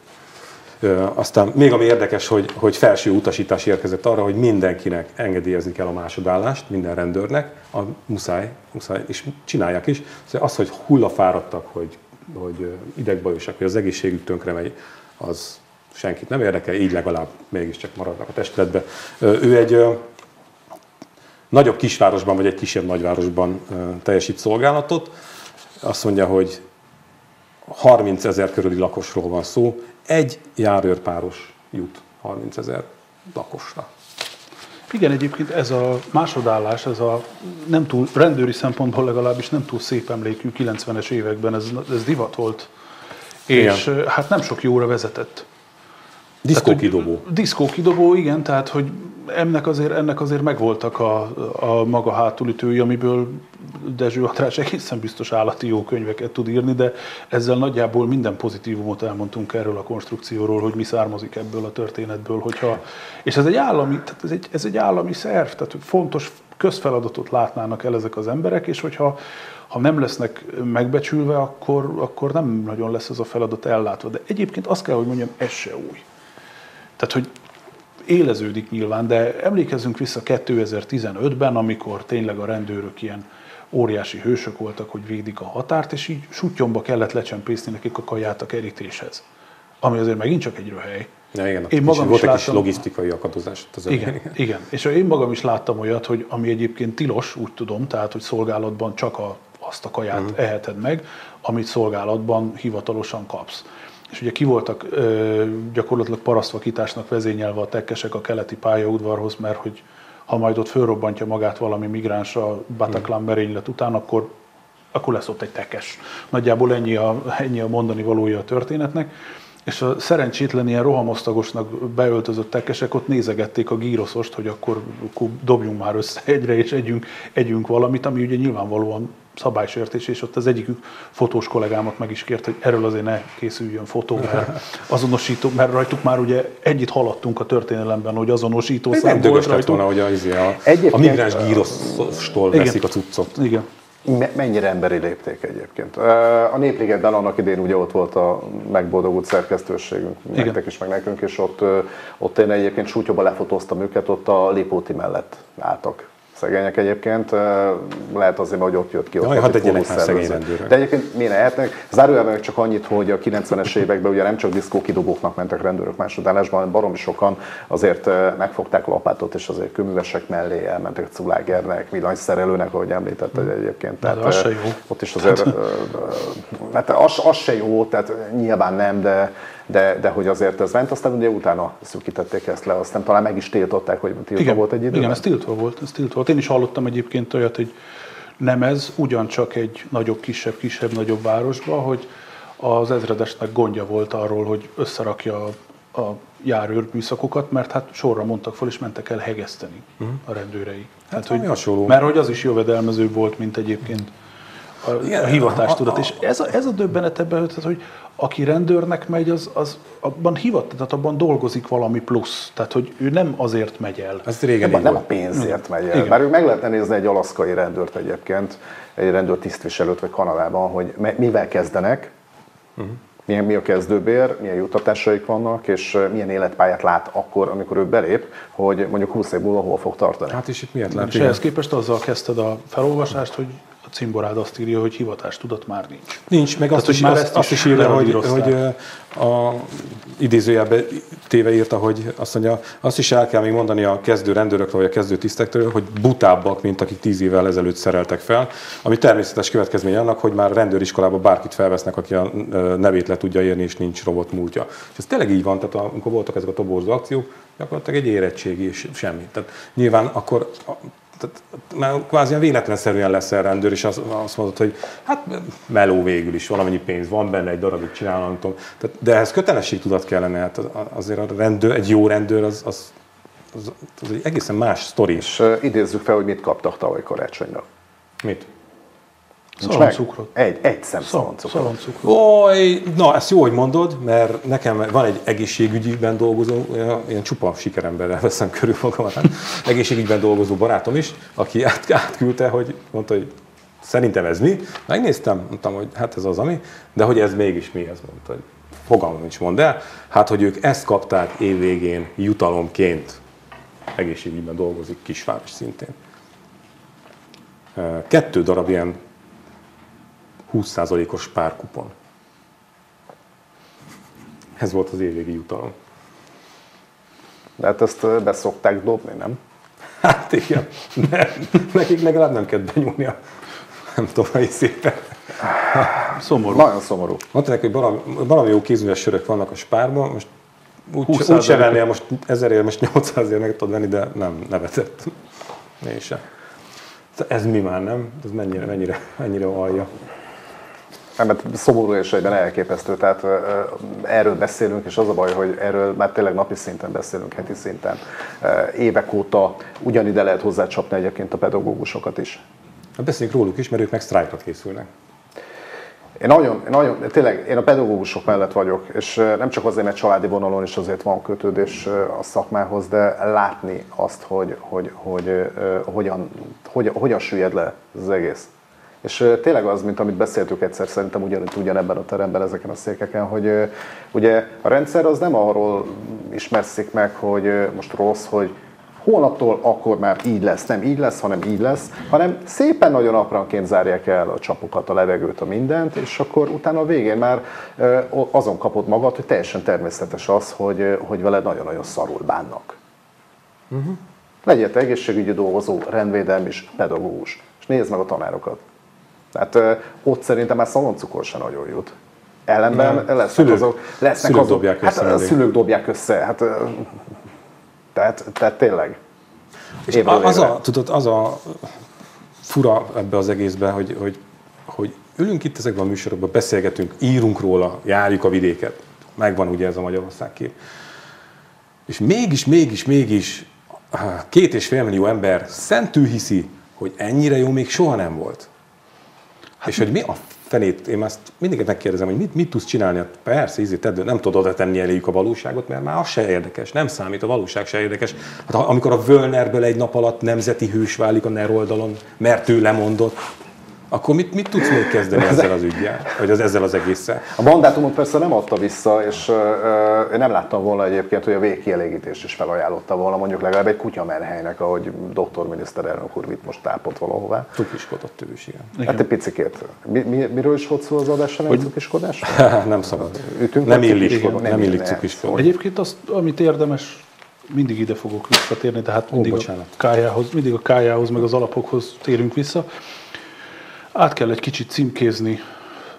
Aztán még ami érdekes, hogy, hogy felső utasítás érkezett arra, hogy mindenkinek engedélyezni kell a másodállást, minden rendőrnek, a muszáj, muszáj, és csinálják is. Szóval az, hogy hullafáradtak, hogy, hogy idegbajosak, hogy az egészségük tönkre megy, az senkit nem érdekel, így legalább mégiscsak maradnak a testületbe. Ő egy nagyobb kisvárosban, vagy egy kisebb nagyvárosban teljesít szolgálatot. Azt mondja, hogy 30 ezer körüli lakosról van szó, egy járőrpáros jut 30 ezer lakosra. Igen, egyébként ez a másodállás, ez a nem túl, rendőri szempontból legalábbis nem túl szép emlékű 90-es években, ez, ez divat volt. És Igen. hát nem sok jóra vezetett. Diszkókidobó. Diszkókidobó, igen, tehát hogy ennek azért, ennek azért megvoltak a, a maga hátulütői, amiből Dezső András egészen biztos állati jó könyveket tud írni, de ezzel nagyjából minden pozitívumot elmondtunk erről a konstrukcióról, hogy mi származik ebből a történetből, hogyha, és ez egy állami, tehát ez egy, ez egy állami szerv, tehát fontos közfeladatot látnának el ezek az emberek, és hogyha ha nem lesznek megbecsülve, akkor, akkor nem nagyon lesz ez a feladat ellátva. De egyébként azt kell, hogy mondjam, ez se új. Tehát, hogy éleződik nyilván, de emlékezzünk vissza 2015-ben, amikor tényleg a rendőrök ilyen óriási hősök voltak, hogy védik a határt, és így sutyomba kellett lecsempészni nekik a kaját a kerítéshez. Ami azért megint csak egy röhely. Ja, igen, Én magam volt is egy kis láttam- logisztikai akadozás. Az Igen, elején. igen. És én magam is láttam olyat, hogy ami egyébként tilos, úgy tudom, tehát hogy szolgálatban csak a, azt a kaját uh-huh. eheted meg, amit szolgálatban hivatalosan kapsz. És ugye ki voltak ö, gyakorlatilag parasztvakításnak vezényelve a tekkesek a keleti pályaudvarhoz, mert hogy ha majd ott fölrobbantja magát valami migráns a Bataclan Mhm. merénylet után, akkor, akkor lesz ott egy tekes. Nagyjából ennyi a, ennyi a mondani valója a történetnek. És a szerencsétlen ilyen rohamosztagosnak beöltözött tekesek ott nézegették a gíroszost, hogy akkor, akkor dobjunk már össze egyre, és együnk, együnk valamit, ami ugye nyilvánvalóan szabálysértés, és ott az egyikük fotós kollégámat meg is kért, hogy erről azért ne készüljön fotó, mert azonosító, mert rajtuk már ugye együtt haladtunk a történelemben, hogy azonosító Ez szám nem volt rajtuk. volna, hogy a, izé a, a migráns gírosztól Igen. veszik a cuccot. Igen. Me- Mennyire emberi lépték egyébként? A Népligetben annak idén ugye ott volt a megboldogult szerkesztőségünk, Igen. nektek is, meg nekünk is, ott, ott én egyébként sútyóba lefotóztam őket, ott a Lipóti mellett álltak. Szegények egyébként, lehet azért, hogy ott jött ki. ott Jaj, hadd egy szegény rendőrök. De egyébként miért lehetnek? Zárójelben csak annyit, hogy a 90-es években ugye nem csak diszkókidobóknak mentek rendőrök másodállásban, baromi sokan azért megfogták a lapátot, és azért kőművesek mellé elmentek Culágernek, villanyszerelőnek, ahogy említetted egyébként. de az se jó. ott is azért, hát az, az se jó, tehát nyilván nem, de, de, de hogy azért ez ment, aztán ugye utána szűkítették ezt le, aztán talán meg is tiltották, hogy tiltva volt egy időben. Igen, ez tiltva volt, ez tiltva volt. Én is hallottam egyébként olyat, hogy nem ez, ugyancsak egy nagyobb, kisebb, kisebb, nagyobb városban, hogy az ezredesnek gondja volt arról, hogy összerakja a, a járőr műszakokat, mert hát sorra mondtak fel, és mentek el hegeszteni a rendőrei. Hát, valami hasonló. Mert hogy az is jövedelmező volt, mint egyébként a, Igen, a hivatástudat. a- a- És ez a, ez a döbbenet ebben, hogy aki rendőrnek megy, az, az abban hivat, tehát abban dolgozik valami plusz. Tehát, hogy ő nem azért megy el. Ez régen Nem, így nem a pénzért megy el. Igen. Bár meg lehetne nézni egy alaszkai rendőrt egyébként, egy rendőr tisztviselőt vagy Kanadában, hogy mivel kezdenek, Mhm. milyen, mi a kezdőbér, milyen juttatásaik vannak, és milyen életpályát lát akkor, amikor ő belép, hogy mondjuk 20 év múlva hol fog tartani. Hát és itt miért És lehet? ehhez képest azzal kezdted a felolvasást, hogy a cimborád azt írja, hogy hivatástudat már nincs. Nincs, meg azt, Tehát, is, már azt, ezt azt is is írja, hogy, hogy a idézőjelbe téve írta, hogy azt mondja, azt is el kell még mondani a kezdő rendőrökről, vagy a kezdő tisztektől, hogy butábbak, mint akik tíz évvel ezelőtt szereltek fel, ami természetes következménye annak, hogy már rendőriskolában bárkit felvesznek, aki a nevét le tudja írni, és nincs robot múltja. És ez tényleg így van, tehát amikor voltak ezek a toborzó akciók, gyakorlatilag egy érettségi és semmi. Tehát nyilván akkor tehát már kvázi véletlenszerűen leszel rendőr, és azt, azt mondod, hogy hát meló végül is, valamennyi pénz van benne, egy darabig csinálom, nem tudom. Tehát, de ehhez kötelességtudat kellene, hát az- azért a rendőr, egy jó rendőr az, az, az, az egy egészen más sztori. És uh, idézzük fel, hogy mit kaptak tavaly karácsonyra. Mit? Szaloncukrot. Egy, egy szem Szal- szaloncukrot. Szaloncukrot. Oly, na ezt jó, hogy mondod, mert nekem van egy egészségügyben dolgozó, ilyen csupa sikeremberrel veszem körül magamat, hát egészségügyben dolgozó barátom is, aki át, átküldte, hogy mondta, hogy szerintem ez mi. Megnéztem, mondtam, hogy hát ez az ami, de hogy ez mégis mi, ez mondta, hogy fogalmam nincs mond el. Hát, hogy ők ezt kapták évvégén jutalomként, egészségügyben dolgozik, kisváros szintén. Kettő darab ilyen 20%-os párkupon. Ez volt az évvégi jutalom. De hát ezt beszokták dobni, nem? Hát igen, nem. nekik legalább nem kell benyúlni a nem tudom, hogy szépen. Szomorú. Nagyon szomorú. Mondta neki, hogy valami, valami jó kézműves sörök vannak a spárban, most úgy, 20 úgy se vennél, most ezerért, most 800 ért meg tudod venni, de nem nevetett. Én se. Ez mi már nem? Ez mennyire, mennyire, mennyire alja. Nem, mert szomorú és egyben elképesztő. Tehát erről beszélünk, és az a baj, hogy erről már tényleg napi szinten beszélünk, heti szinten. Évek óta ugyanide lehet hozzácsapni egyébként a pedagógusokat is. Hát beszéljünk róluk is, mert ők meg sztrájkra készülnek. Én nagyon, én nagyon, tényleg én a pedagógusok mellett vagyok, és nem csak azért, mert családi vonalon is azért van kötődés a szakmához, de látni azt, hogy, hogy, hogy ö, hogyan, hogyan, hogyan süllyed le az egész. És tényleg az, mint amit beszéltük egyszer, szerintem ugyanúgy ugyanebben a teremben, ezeken a székeken, hogy ugye a rendszer az nem arról ismerszik meg, hogy most rossz, hogy holnaptól akkor már így lesz, nem így lesz, hanem így lesz, hanem szépen nagyon apránként zárják el a csapokat, a levegőt, a mindent, és akkor utána a végén már azon kapod magad, hogy teljesen természetes az, hogy, hogy veled nagyon-nagyon szarul bánnak. Uh-huh. Legyél te egészségügyi dolgozó, rendvédelmi és pedagógus, és nézd meg a tanárokat. Tehát ö, ott szerintem már szaloncukor se nagyon jut. Ellenben Nem. lesznek Szülők. azok, lesznek Szülők azok, dobják hát össze a szülők dobják össze, hát ö, tehát, tehát tényleg. És Évről a- az évre. a, tudod, az a fura ebbe az egészben, hogy, hogy, hogy ülünk itt ezekben a műsorokban, beszélgetünk, írunk róla, járjuk a vidéket. Megvan ugye ez a Magyarország kép. És mégis, mégis, mégis két és fél millió ember szentül hiszi, hogy ennyire jó még soha nem volt. Hát és hogy mi a fenét, én ezt mindig megkérdezem, hogy mit, mit tudsz csinálni? Hát persze, ízét tedd, nem tudod oda tenni eléjük a valóságot, mert már az se érdekes, nem számít, a valóság se érdekes. Hát amikor a Völnerből egy nap alatt nemzeti hős válik a NER oldalon, mert ő lemondott, akkor mit, mit tudsz még kezdeni ezzel az ügyel? Vagy az, ezzel az egésszel? A mandátumot persze nem adta vissza, és ö, ö, én nem láttam volna egyébként, hogy a végkielégítést is felajánlotta volna, mondjuk legalább egy kutyamerhelynek, ahogy doktor miniszterelnök úr vitt most tápot valahová. Cukiskodott ő is, igen. Hát egy picikét. Mi, mi, miről is volt szó az adásra, nem cukiskodás? nem szabad. Ütünk nem a illik, nem, nem illik cukiskodni. Egyébként azt, amit érdemes, mindig ide fogok visszatérni, tehát mindig a bocsánat. kájához, mindig a kájához, meg az alapokhoz térünk vissza. Át kell egy kicsit címkézni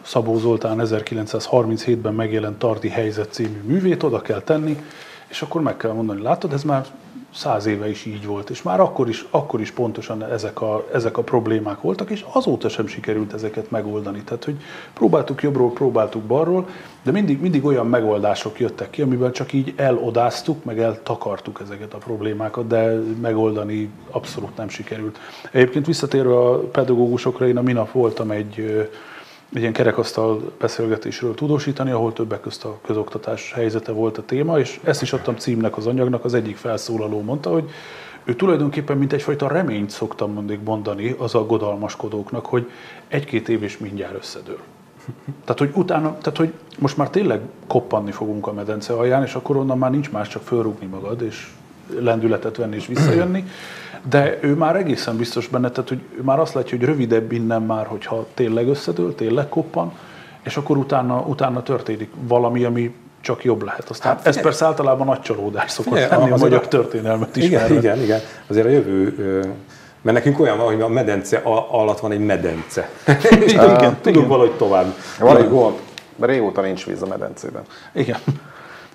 Szabó Zoltán 1937-ben megjelent Tardi Helyzet című művét, oda kell tenni, és akkor meg kell mondani, látod, ez már száz éve is így volt, és már akkor is, akkor is pontosan ezek a, ezek a problémák voltak, és azóta sem sikerült ezeket megoldani. Tehát, hogy próbáltuk jobbról, próbáltuk balról, de mindig, mindig olyan megoldások jöttek ki, amiben csak így elodáztuk, meg eltakartuk ezeket a problémákat, de megoldani abszolút nem sikerült. Egyébként visszatérve a pedagógusokra, én a minap voltam egy, egy ilyen kerekasztal beszélgetésről tudósítani, ahol többek közt a közoktatás helyzete volt a téma, és ezt is adtam címnek az anyagnak, az egyik felszólaló mondta, hogy ő tulajdonképpen mint egyfajta reményt szoktam mondjuk mondani az aggodalmaskodóknak, hogy egy-két év és mindjárt összedől. Tehát, hogy utána, tehát, hogy most már tényleg koppanni fogunk a medence alján, és akkor onnan már nincs más, csak fölrúgni magad, és lendületet venni és visszajönni, de ő már egészen biztos benne, tehát hogy ő már azt látja, hogy rövidebb innen már, hogyha tényleg összedől, tényleg koppan, és akkor utána, utána történik valami, ami csak jobb lehet. Aztán hát, ez persze általában nagy csalódás szokott Figyelj, lenni a magyar a- történelmet is. Igen, igen, igen. Azért a jövő, mert nekünk olyan van, hogy a medence alatt van egy medence. És Igen, tudunk, igen. valahogy tovább. Van egy gond, régóta nincs víz a medencében. igen.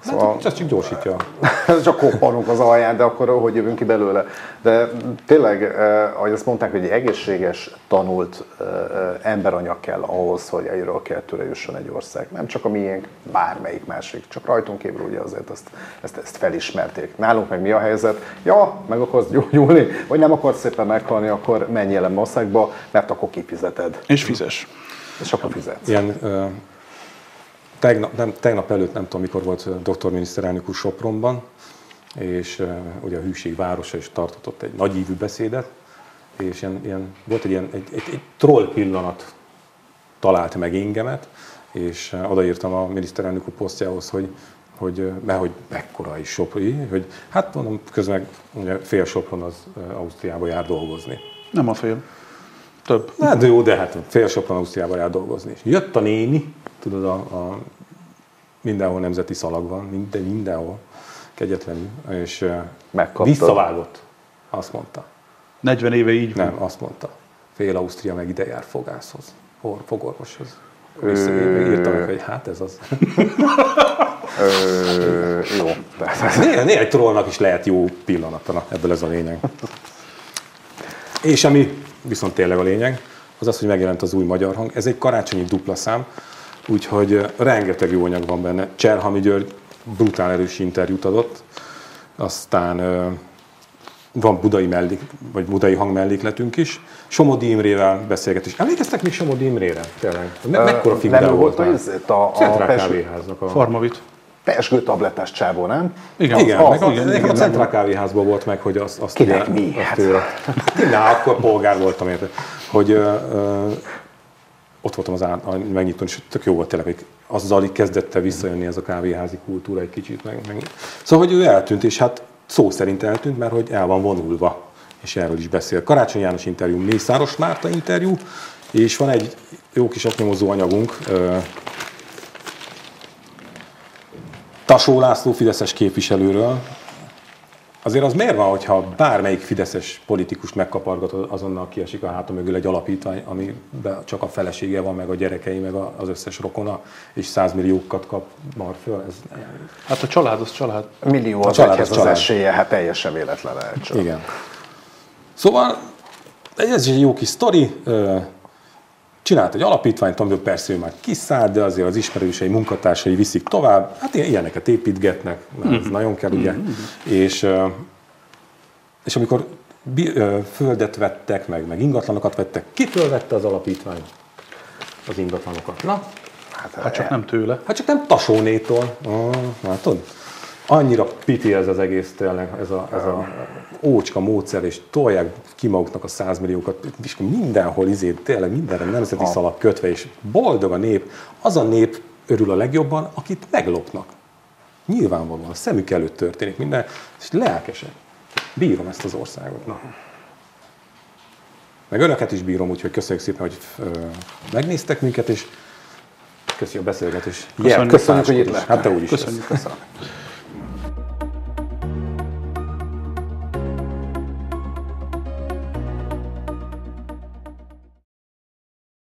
Szóval... Ez csak gyorsítja. csak koppanunk az alján, de akkor hogy jövünk ki belőle? De tényleg, eh, ahogy azt mondták, hogy egy egészséges, tanult eh, eh, emberanyag kell ahhoz, hogy egyről kettőre jusson egy ország. Nem csak a miénk, bármelyik másik. Csak rajtunk kívül ugye azért ezt, ezt, ezt felismerték. Nálunk meg mi a helyzet? Ja, meg akarsz gyógyulni, vagy nem akarsz szépen meghalni, akkor menj el a maszakba, mert akkor kifizeted. És fizes. És akkor fizetsz. Ilyen ö, tegnap, nem, tegnap előtt, nem tudom mikor volt doktor miniszterelnök úr Sopronban, és ö, ugye a hűség városa is tartott ott egy nagyívű beszédet, és ilyen, ilyen, volt egy ilyen egy, egy, egy troll pillanat talált meg engemet, és ö, odaírtam a miniszterelnök úr posztjához, hogy hogy, mert hogy mekkora is Sopri, hogy hát mondom, közben ugye fél Sopron az Ausztriába jár dolgozni. Nem a fél. Több. Hát de jó, de hát fél Sopron Ausztriába jár dolgozni. És jött a néni, tudod, a, a mindenhol nemzeti szalag van, minden, mindenhol, kegyetlenül, és Megkaptad. visszavágott, azt mondta. 40 éve így van. Nem, azt mondta. Fél Ausztria meg ide jár fogászhoz, or, fogorvoshoz. Visszaírta meg, hogy hát ez az. Ö, jó. Néha, néha egy trollnak is lehet jó pillanata, na, ebből ez a lényeg. És ami viszont tényleg a lényeg, az az, hogy megjelent az új magyar hang. Ez egy karácsonyi dupla szám, úgyhogy ö, rengeteg jó anyag van benne. Cserhami György brutál erős interjút adott, aztán ö, van budai, mellék, vagy budai hang mellékletünk is. Somodi Imrével beszélgetés. Emlékeztek még Somodi Imrére? Tényleg? Me- mekkora figura nem volt már? a, a kávéháznak a... Farmavit. pesgő tablettás csávó, nem? Igen, Igen, az, meg a, igen, nekem a. Centrál Kávéházból volt meg, hogy azt, azt Kinek ugye, mi? Azt Hát. hát én már akkor polgár voltam, érted? Hogy ö, ö, ott voltam az á- megnyitón, és tök jó volt tényleg, hogy azzal így kezdett el visszajönni ez a kávéházi kultúra egy kicsit. Meg, meg. Szóval, hogy ő eltűnt, és hát szó szerint eltűnt, mert hogy el van vonulva, és erről is beszél. Karácsony János interjú, Mészáros Márta interjú, és van egy jó kis oknyomozó anyagunk, Tasó László Fideszes képviselőről. Azért az miért van, hogyha bármelyik Fideszes politikust megkapargatod, azonnal kiesik a háta mögül egy alapítvány, amiben csak a felesége van, meg a gyerekei, meg a- az összes rokona, és százmilliókat kap mar föl. Ez, Hát a család az család. Millió A az család az az család. esélye, hát teljesen véletlen lehet csak. igen. Szóval ez is egy jó kis sztori. Csinált egy alapítványt, amiből persze ő már kiszállt, de azért az ismerősei, munkatársai viszik tovább. Hát ilyen- ilyeneket építgetnek, mert ez nagyon kell, ugye. És, ö, és amikor földet vettek, meg, meg ingatlanokat vettek, kitől vette az alapítvány az ingatlanokat? Na, Hát csak nem tőle. Hát csak nem Tasónétól. Ah, látod? Annyira piti ez az egész tényleg, ez a, ez a ócska módszer, és tolják ki maguknak a százmilliókat, és mindenhol izé, tényleg mindenre nemzeti szalag kötve, és boldog a nép. Az a nép örül a legjobban, akit meglopnak. Nyilvánvalóan, a szemük előtt történik minden, és lelkesen. Bírom ezt az országot. Na. Meg önöket is bírom, úgyhogy köszönjük szépen, hogy ö, megnéztek minket, és köszi a beszélgetés. Köszönjük. Köszönjük, hogy itt Is. lettek. Hát te úgy is. Köszönjük. Köszönjük.